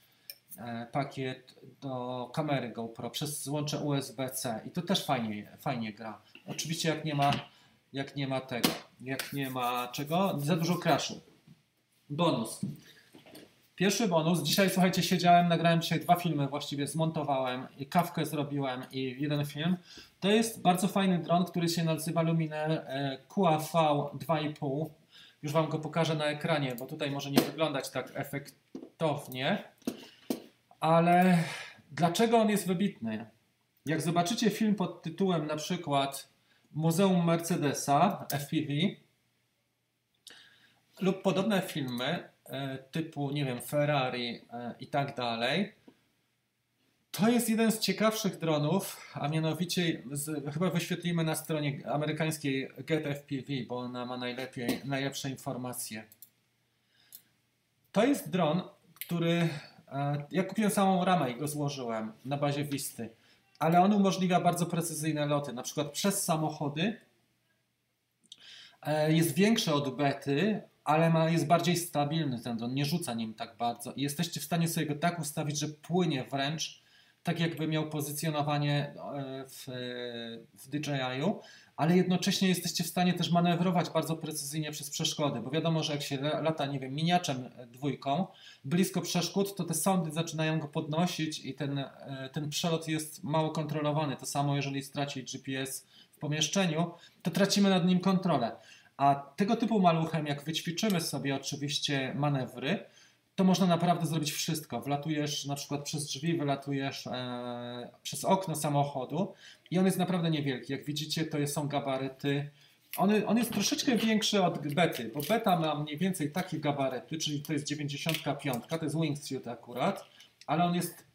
e, pakiet do kamery GoPro przez złącze USB-C i to też fajnie, fajnie gra. Oczywiście jak nie ma jak nie ma tego, jak nie ma czego, za dużo crashu. Bonus. Pierwszy bonus. Dzisiaj, słuchajcie, siedziałem, nagrałem dzisiaj dwa filmy, właściwie zmontowałem i kawkę zrobiłem i jeden film. To jest bardzo fajny dron, który się nazywa Luminer e, QAV 2,5. Już Wam go pokażę na ekranie, bo tutaj może nie wyglądać tak efektownie. Ale dlaczego on jest wybitny? Jak zobaczycie film pod tytułem na przykład Muzeum Mercedesa FPV lub podobne filmy e, typu, nie wiem, Ferrari e, i tak dalej. To jest jeden z ciekawszych dronów, a mianowicie z, chyba wyświetlimy na stronie amerykańskiej GetFPV, bo ona ma najlepiej, najlepsze informacje. To jest dron, który e, ja kupiłem samą ramę i go złożyłem na bazie Wisty ale on umożliwia bardzo precyzyjne loty, na przykład przez samochody. E, jest większy od bety, ale ma, jest bardziej stabilny ten dron, nie rzuca nim tak bardzo. I jesteście w stanie sobie go tak ustawić, że płynie wręcz tak jakby miał pozycjonowanie e, w, w DJI-u, ale jednocześnie jesteście w stanie też manewrować bardzo precyzyjnie przez przeszkody, bo wiadomo, że jak się lata, nie wiem, miniaczem dwójką, blisko przeszkód, to te sądy zaczynają go podnosić i ten, e, ten przelot jest mało kontrolowany. To samo, jeżeli straci GPS w pomieszczeniu, to tracimy nad nim kontrolę. A tego typu maluchem, jak wyćwiczymy sobie oczywiście manewry, to można naprawdę zrobić wszystko. Wlatujesz na przykład przez drzwi, wylatujesz e, przez okno samochodu i on jest naprawdę niewielki. Jak widzicie, to są gabaryty. On, on jest troszeczkę większy od bety, bo beta ma mniej więcej takie gabaryty, czyli to jest 95, to jest wingsuit akurat, ale on jest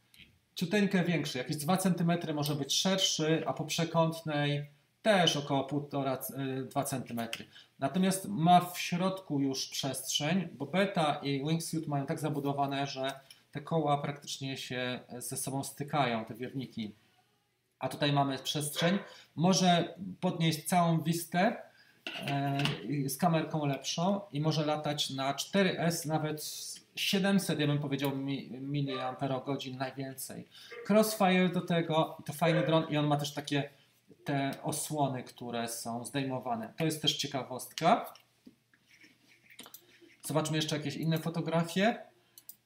ciuteńkę większy, jakieś 2 cm może być szerszy, a po przekątnej też około 1,5-2 cm. Natomiast ma w środku już przestrzeń, bo beta i wingsuit mają tak zabudowane, że te koła praktycznie się ze sobą stykają, te wirniki. A tutaj mamy przestrzeń. Może podnieść całą wistę e, z kamerką lepszą i może latać na 4S nawet 700, ja bym powiedział, mAh najwięcej. Crossfire do tego, to fajny dron i on ma też takie te osłony, które są zdejmowane. To jest też ciekawostka. Zobaczmy jeszcze jakieś inne fotografie.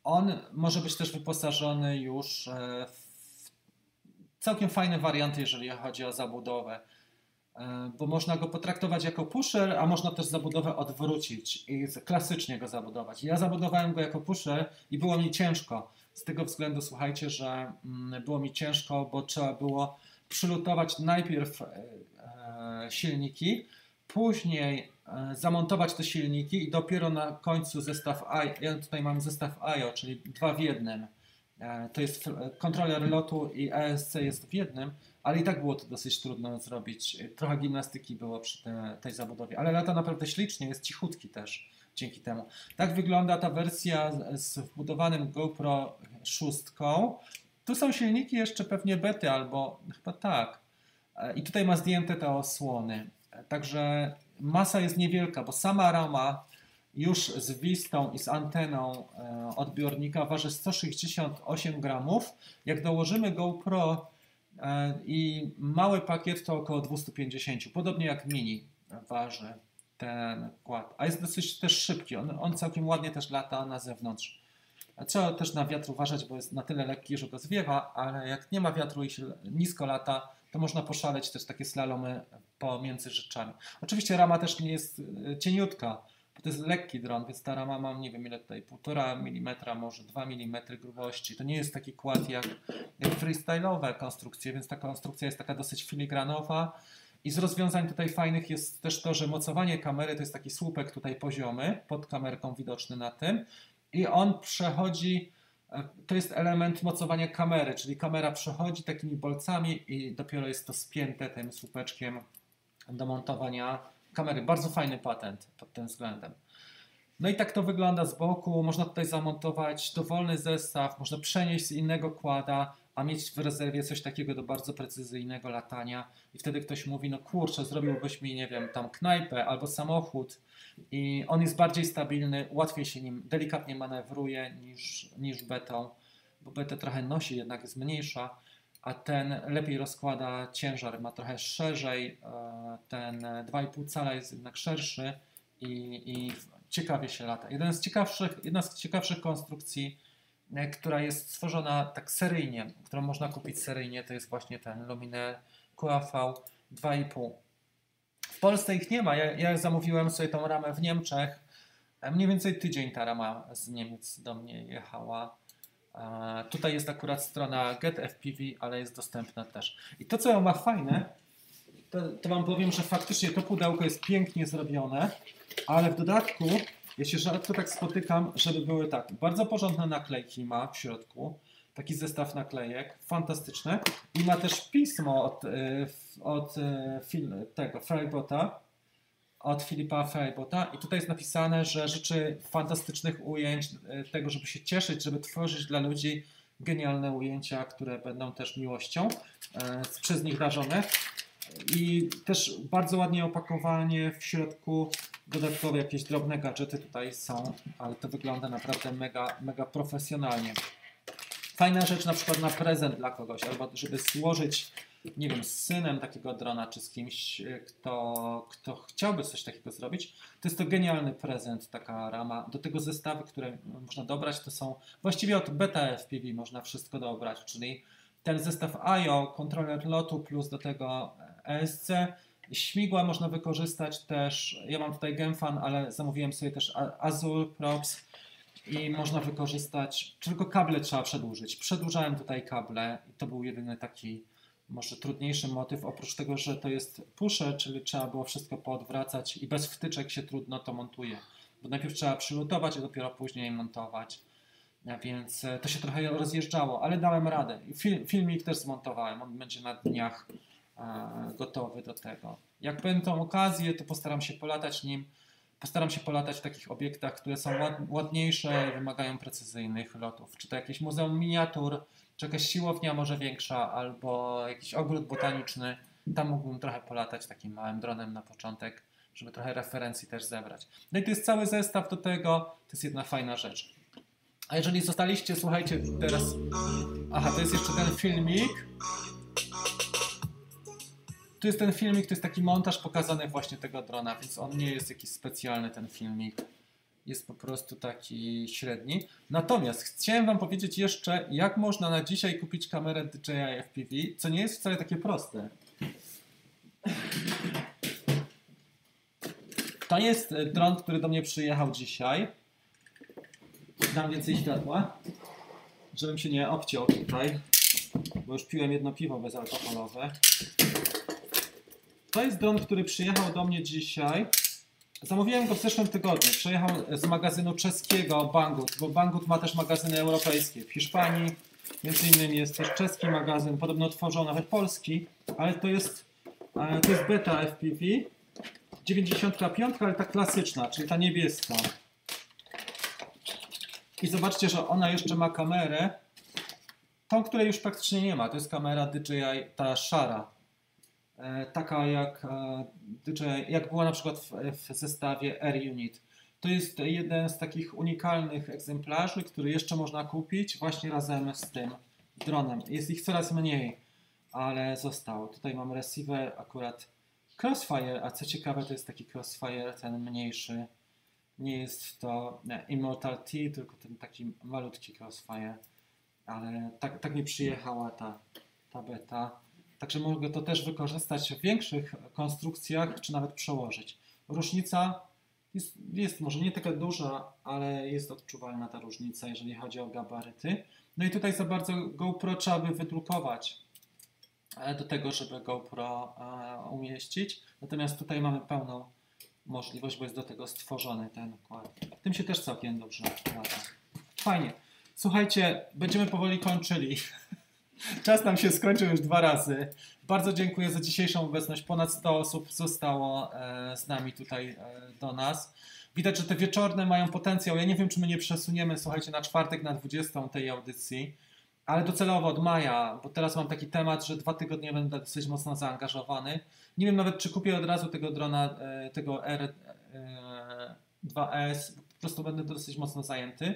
On może być też wyposażony już e, w całkiem fajne warianty, jeżeli chodzi o zabudowę. e, bo można go potraktować jako pusher, a można też zabudowę odwrócić i klasycznie go zabudować. Ja zabudowałem go jako pusher i było mi ciężko. Z tego względu, słuchajcie, że mm, było mi ciężko, bo trzeba było przylutować najpierw e, silniki, później zamontować te silniki i dopiero na końcu zestaw I. Ja tutaj mam zestaw IO, czyli dwa w jednym. To jest kontroler lotu i ESC jest w jednym ale i tak było to dosyć trudno zrobić. Trochę gimnastyki było przy te, tej zabudowie, ale lata naprawdę ślicznie, jest cichutki też dzięki temu. Tak wygląda ta wersja z wbudowanym GoPro 6. Tu są silniki jeszcze pewnie bety albo chyba tak. I tutaj ma zdjęte te osłony. Także masa jest niewielka, bo sama rama już z wistą i z anteną e, odbiornika waży 168 gramów. Jak dołożymy GoPro E, i mały pakiet to około 250, podobnie jak mini waży ten kład, a jest dosyć też szybki, on, on całkiem ładnie też lata na zewnątrz. Trzeba też na wiatr uważać, bo jest na tyle lekki, że go zwiewa, ale jak nie ma wiatru i się nisko lata, to można poszaleć też takie slalomy pomiędzy rzeczami. Oczywiście rama też nie jest e, cieniutka, to jest lekki dron, więc ta rama mam, nie wiem ile tutaj, 1,5 mm, może 2 mm grubości. To nie jest taki kład jak, jak freestyle'owe konstrukcje, więc ta konstrukcja jest taka dosyć filigranowa. I z rozwiązań tutaj fajnych jest też to, że mocowanie kamery to jest taki słupek tutaj poziomy, pod kamerką widoczny na tym. I on przechodzi, e, to jest element mocowania kamery, czyli kamera przechodzi takimi bolcami i dopiero jest to spięte tym słupeczkiem do montowania kamery. Bardzo fajny patent pod tym względem. No i tak to wygląda z boku. Można tutaj zamontować dowolny zestaw, można przenieść z innego kłada, a mieć w rezerwie coś takiego do bardzo precyzyjnego latania. I wtedy ktoś mówi, no kurczę, zrobiłbyś mi, nie wiem, tam knajpę albo samochód. I on jest bardziej stabilny, łatwiej się nim delikatnie manewruje niż, niż betą, bo betę trochę nosi, jednak jest mniejsza a ten lepiej rozkłada ciężar, ma trochę szerzej, e, ten 2,5 cala jest jednak szerszy i, i ciekawie się lata. Jeden z ciekawszych, jedna z ciekawszych konstrukcji, która jest stworzona tak seryjnie, którą można kupić seryjnie, to jest właśnie ten Lumine QAV 2,5. W Polsce ich nie ma. Ja, ja zamówiłem sobie tą ramę w Niemczech. E, mniej więcej tydzień ta rama z Niemiec do mnie jechała. Tutaj jest akurat strona GetFPV, ale jest dostępna też. I to, co ma fajne, to, to Wam powiem, że faktycznie to pudełko jest pięknie zrobione, ale w dodatku, ja się rzadko tak spotykam, żeby były tak, bardzo porządne naklejki ma w środku, taki zestaw naklejek, fantastyczne i ma też pismo od, y, od y, tego Frybota, od Filipa Fejbota i tutaj jest napisane, że życzy fantastycznych ujęć, e, tego, żeby się cieszyć, żeby tworzyć dla ludzi genialne ujęcia, które będą też miłością przez nich darzone. I też bardzo ładnie opakowanie w środku, dodatkowe jakieś drobne gadżety tutaj są, ale to wygląda naprawdę mega, mega profesjonalnie. Fajna rzecz na przykład na prezent dla kogoś, albo żeby złożyć nie wiem, z synem takiego drona, czy z kimś, kto, kto chciałby coś takiego zrobić, to jest to genialny prezent, taka rama. Do tego zestawy, które można dobrać, to są właściwie od beta FPV można wszystko dobrać, czyli ten zestaw IO, kontroler lotu plus do tego ESC. Śmigła można wykorzystać też, ja mam tutaj Gemfan, ale zamówiłem sobie też Azul Props i można wykorzystać, tylko kable trzeba przedłużyć. Przedłużałem tutaj kable i to był jedyny taki może trudniejszy motyw, oprócz tego, że to jest pusze, czyli trzeba było wszystko poodwracać i bez wtyczek się trudno to montuje, bo najpierw trzeba przylutować, a dopiero później montować. Więc e, to się trochę rozjeżdżało, ale dałem radę. Film, filmik też zmontowałem, on będzie na dniach gotowy do tego. Jak będą okazje, to postaram się polatać nim. Postaram się polatać w takich obiektach, które są ładniejsze wymagają precyzyjnych lotów. Czy to jakieś muzeum miniatur, czy jakaś siłownia może większa, albo jakiś ogród botaniczny. Tam mógłbym trochę polatać takim małym dronem na początek, żeby trochę referencji też zebrać. No i to jest cały zestaw do tego, to jest jedna fajna rzecz. A jeżeli zostaliście, słuchajcie, teraz... Aha, to jest jeszcze ten filmik. Tu jest ten filmik, to jest taki montaż pokazany właśnie tego drona, więc on nie jest jakiś specjalny ten filmik jest po prostu taki średni. Natomiast chciałem Wam powiedzieć jeszcze, jak można na dzisiaj kupić kamerę DJI FPV, co nie jest wcale takie proste. To jest e, dron, który do mnie przyjechał dzisiaj. Dam więcej światła, żebym się nie obciął tutaj, bo już piłem jedno piwo bezalkoholowe. To jest dron, który przyjechał do mnie dzisiaj. Zamówiłem go w zeszłym tygodniu. Przyjechał z magazynu czeskiego Banggood, bo Banggood ma też magazyny europejskie. W Hiszpanii między innymi jest też czeski magazyn, podobno tworzą nawet polski, ale to jest, e, to jest beta FPV. 95, ale ta klasyczna, czyli ta niebieska. I zobaczcie, że ona jeszcze ma kamerę, tą, której już praktycznie nie ma. To jest kamera DJI, ta szara. E, taka jak, e, jak była na przykład w, w zestawie Air Unit. To jest jeden z takich unikalnych egzemplarzy, który jeszcze można kupić właśnie razem z tym dronem. Jest ich coraz mniej, ale zostało. Tutaj mam receiver akurat Crossfire, a co ciekawe to jest taki Crossfire ten mniejszy. Nie jest to nie, Immortal T, tylko ten taki malutki Crossfire. Ale tak, tak mi przyjechała ta, ta beta. Także mogę to też wykorzystać w większych konstrukcjach, czy nawet przełożyć. Różnica jest, jest może nie taka duża, ale jest odczuwalna ta różnica, jeżeli chodzi o gabaryty. No i tutaj za bardzo GoPro trzeba by wydrukować e, do tego, żeby GoPro e, umieścić. Natomiast tutaj mamy pełną możliwość, bo jest do tego stworzony ten układ. Tym się też całkiem dobrze lata. Fajnie. Słuchajcie, będziemy powoli kończyli. Czas nam się skończył już dwa razy. Bardzo dziękuję za dzisiejszą obecność. Ponad 100 osób zostało e, z nami tutaj do nas. Widać, że te wieczorne mają potencjał. Ja nie wiem, czy my nie przesuniemy, słuchajcie, na czwartek, na 20 tej audycji, ale docelowo od maja, bo teraz mam taki temat, że dwa tygodnie będę dosyć mocno zaangażowany. Nie wiem nawet, czy kupię od razu tego drona, e, tego R2S, po prostu będę dosyć mocno zajęty.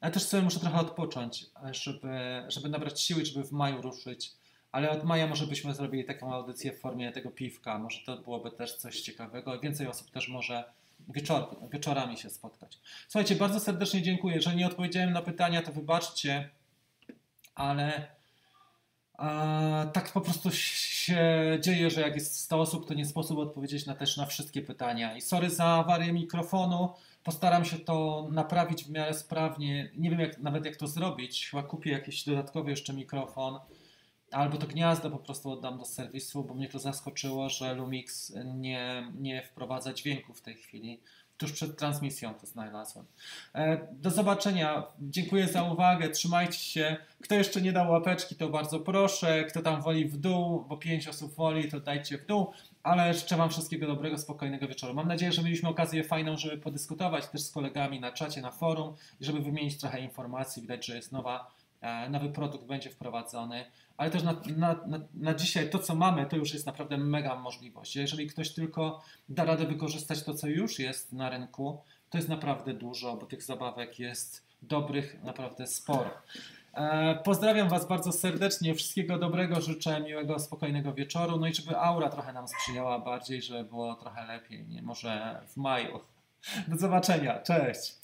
Ale też sobie muszę trochę odpocząć, żeby, żeby nabrać siły, żeby w maju ruszyć. Ale od maja może byśmy zrobili taką audycję w formie tego piwka. Może to byłoby też coś ciekawego. Więcej osób też może wieczor, wieczorami się spotkać. Słuchajcie, bardzo serdecznie dziękuję. Jeżeli nie odpowiedziałem na pytania, to wybaczcie, ale a, tak po prostu się dzieje, że jak jest 100 osób, to nie sposób odpowiedzieć na też na wszystkie pytania. I sorry za awarię mikrofonu. Postaram się to naprawić w miarę sprawnie. Nie wiem jak, nawet jak to zrobić. Chyba kupię jakiś dodatkowy jeszcze mikrofon albo to gniazdo po prostu oddam do serwisu, bo mnie to zaskoczyło, że Lumix nie, nie wprowadza dźwięku w tej chwili. Tuż przed transmisją to znalazłem. E, do zobaczenia. Dziękuję za uwagę. Trzymajcie się. Kto jeszcze nie dał łapeczki, to bardzo proszę. Kto tam woli w dół, bo pięć osób woli, to dajcie w dół. Ale życzę Wam wszystkiego dobrego, spokojnego wieczoru. Mam nadzieję, że mieliśmy okazję fajną, żeby podyskutować też z kolegami na czacie, na forum i żeby wymienić trochę informacji. Widać, że jest nowa, e, nowy produkt będzie wprowadzony ale też na, na, na, na, dzisiaj to, co mamy, to już jest naprawdę mega możliwość. Jeżeli ktoś tylko da radę wykorzystać to, co już jest na rynku, to jest naprawdę dużo, bo tych zabawek jest dobrych naprawdę sporo. E, pozdrawiam Was bardzo serdecznie, wszystkiego dobrego, życzę miłego, spokojnego wieczoru, no i żeby aura trochę nam sprzyjała bardziej, żeby było trochę lepiej, nie może w maju. Do zobaczenia, cześć!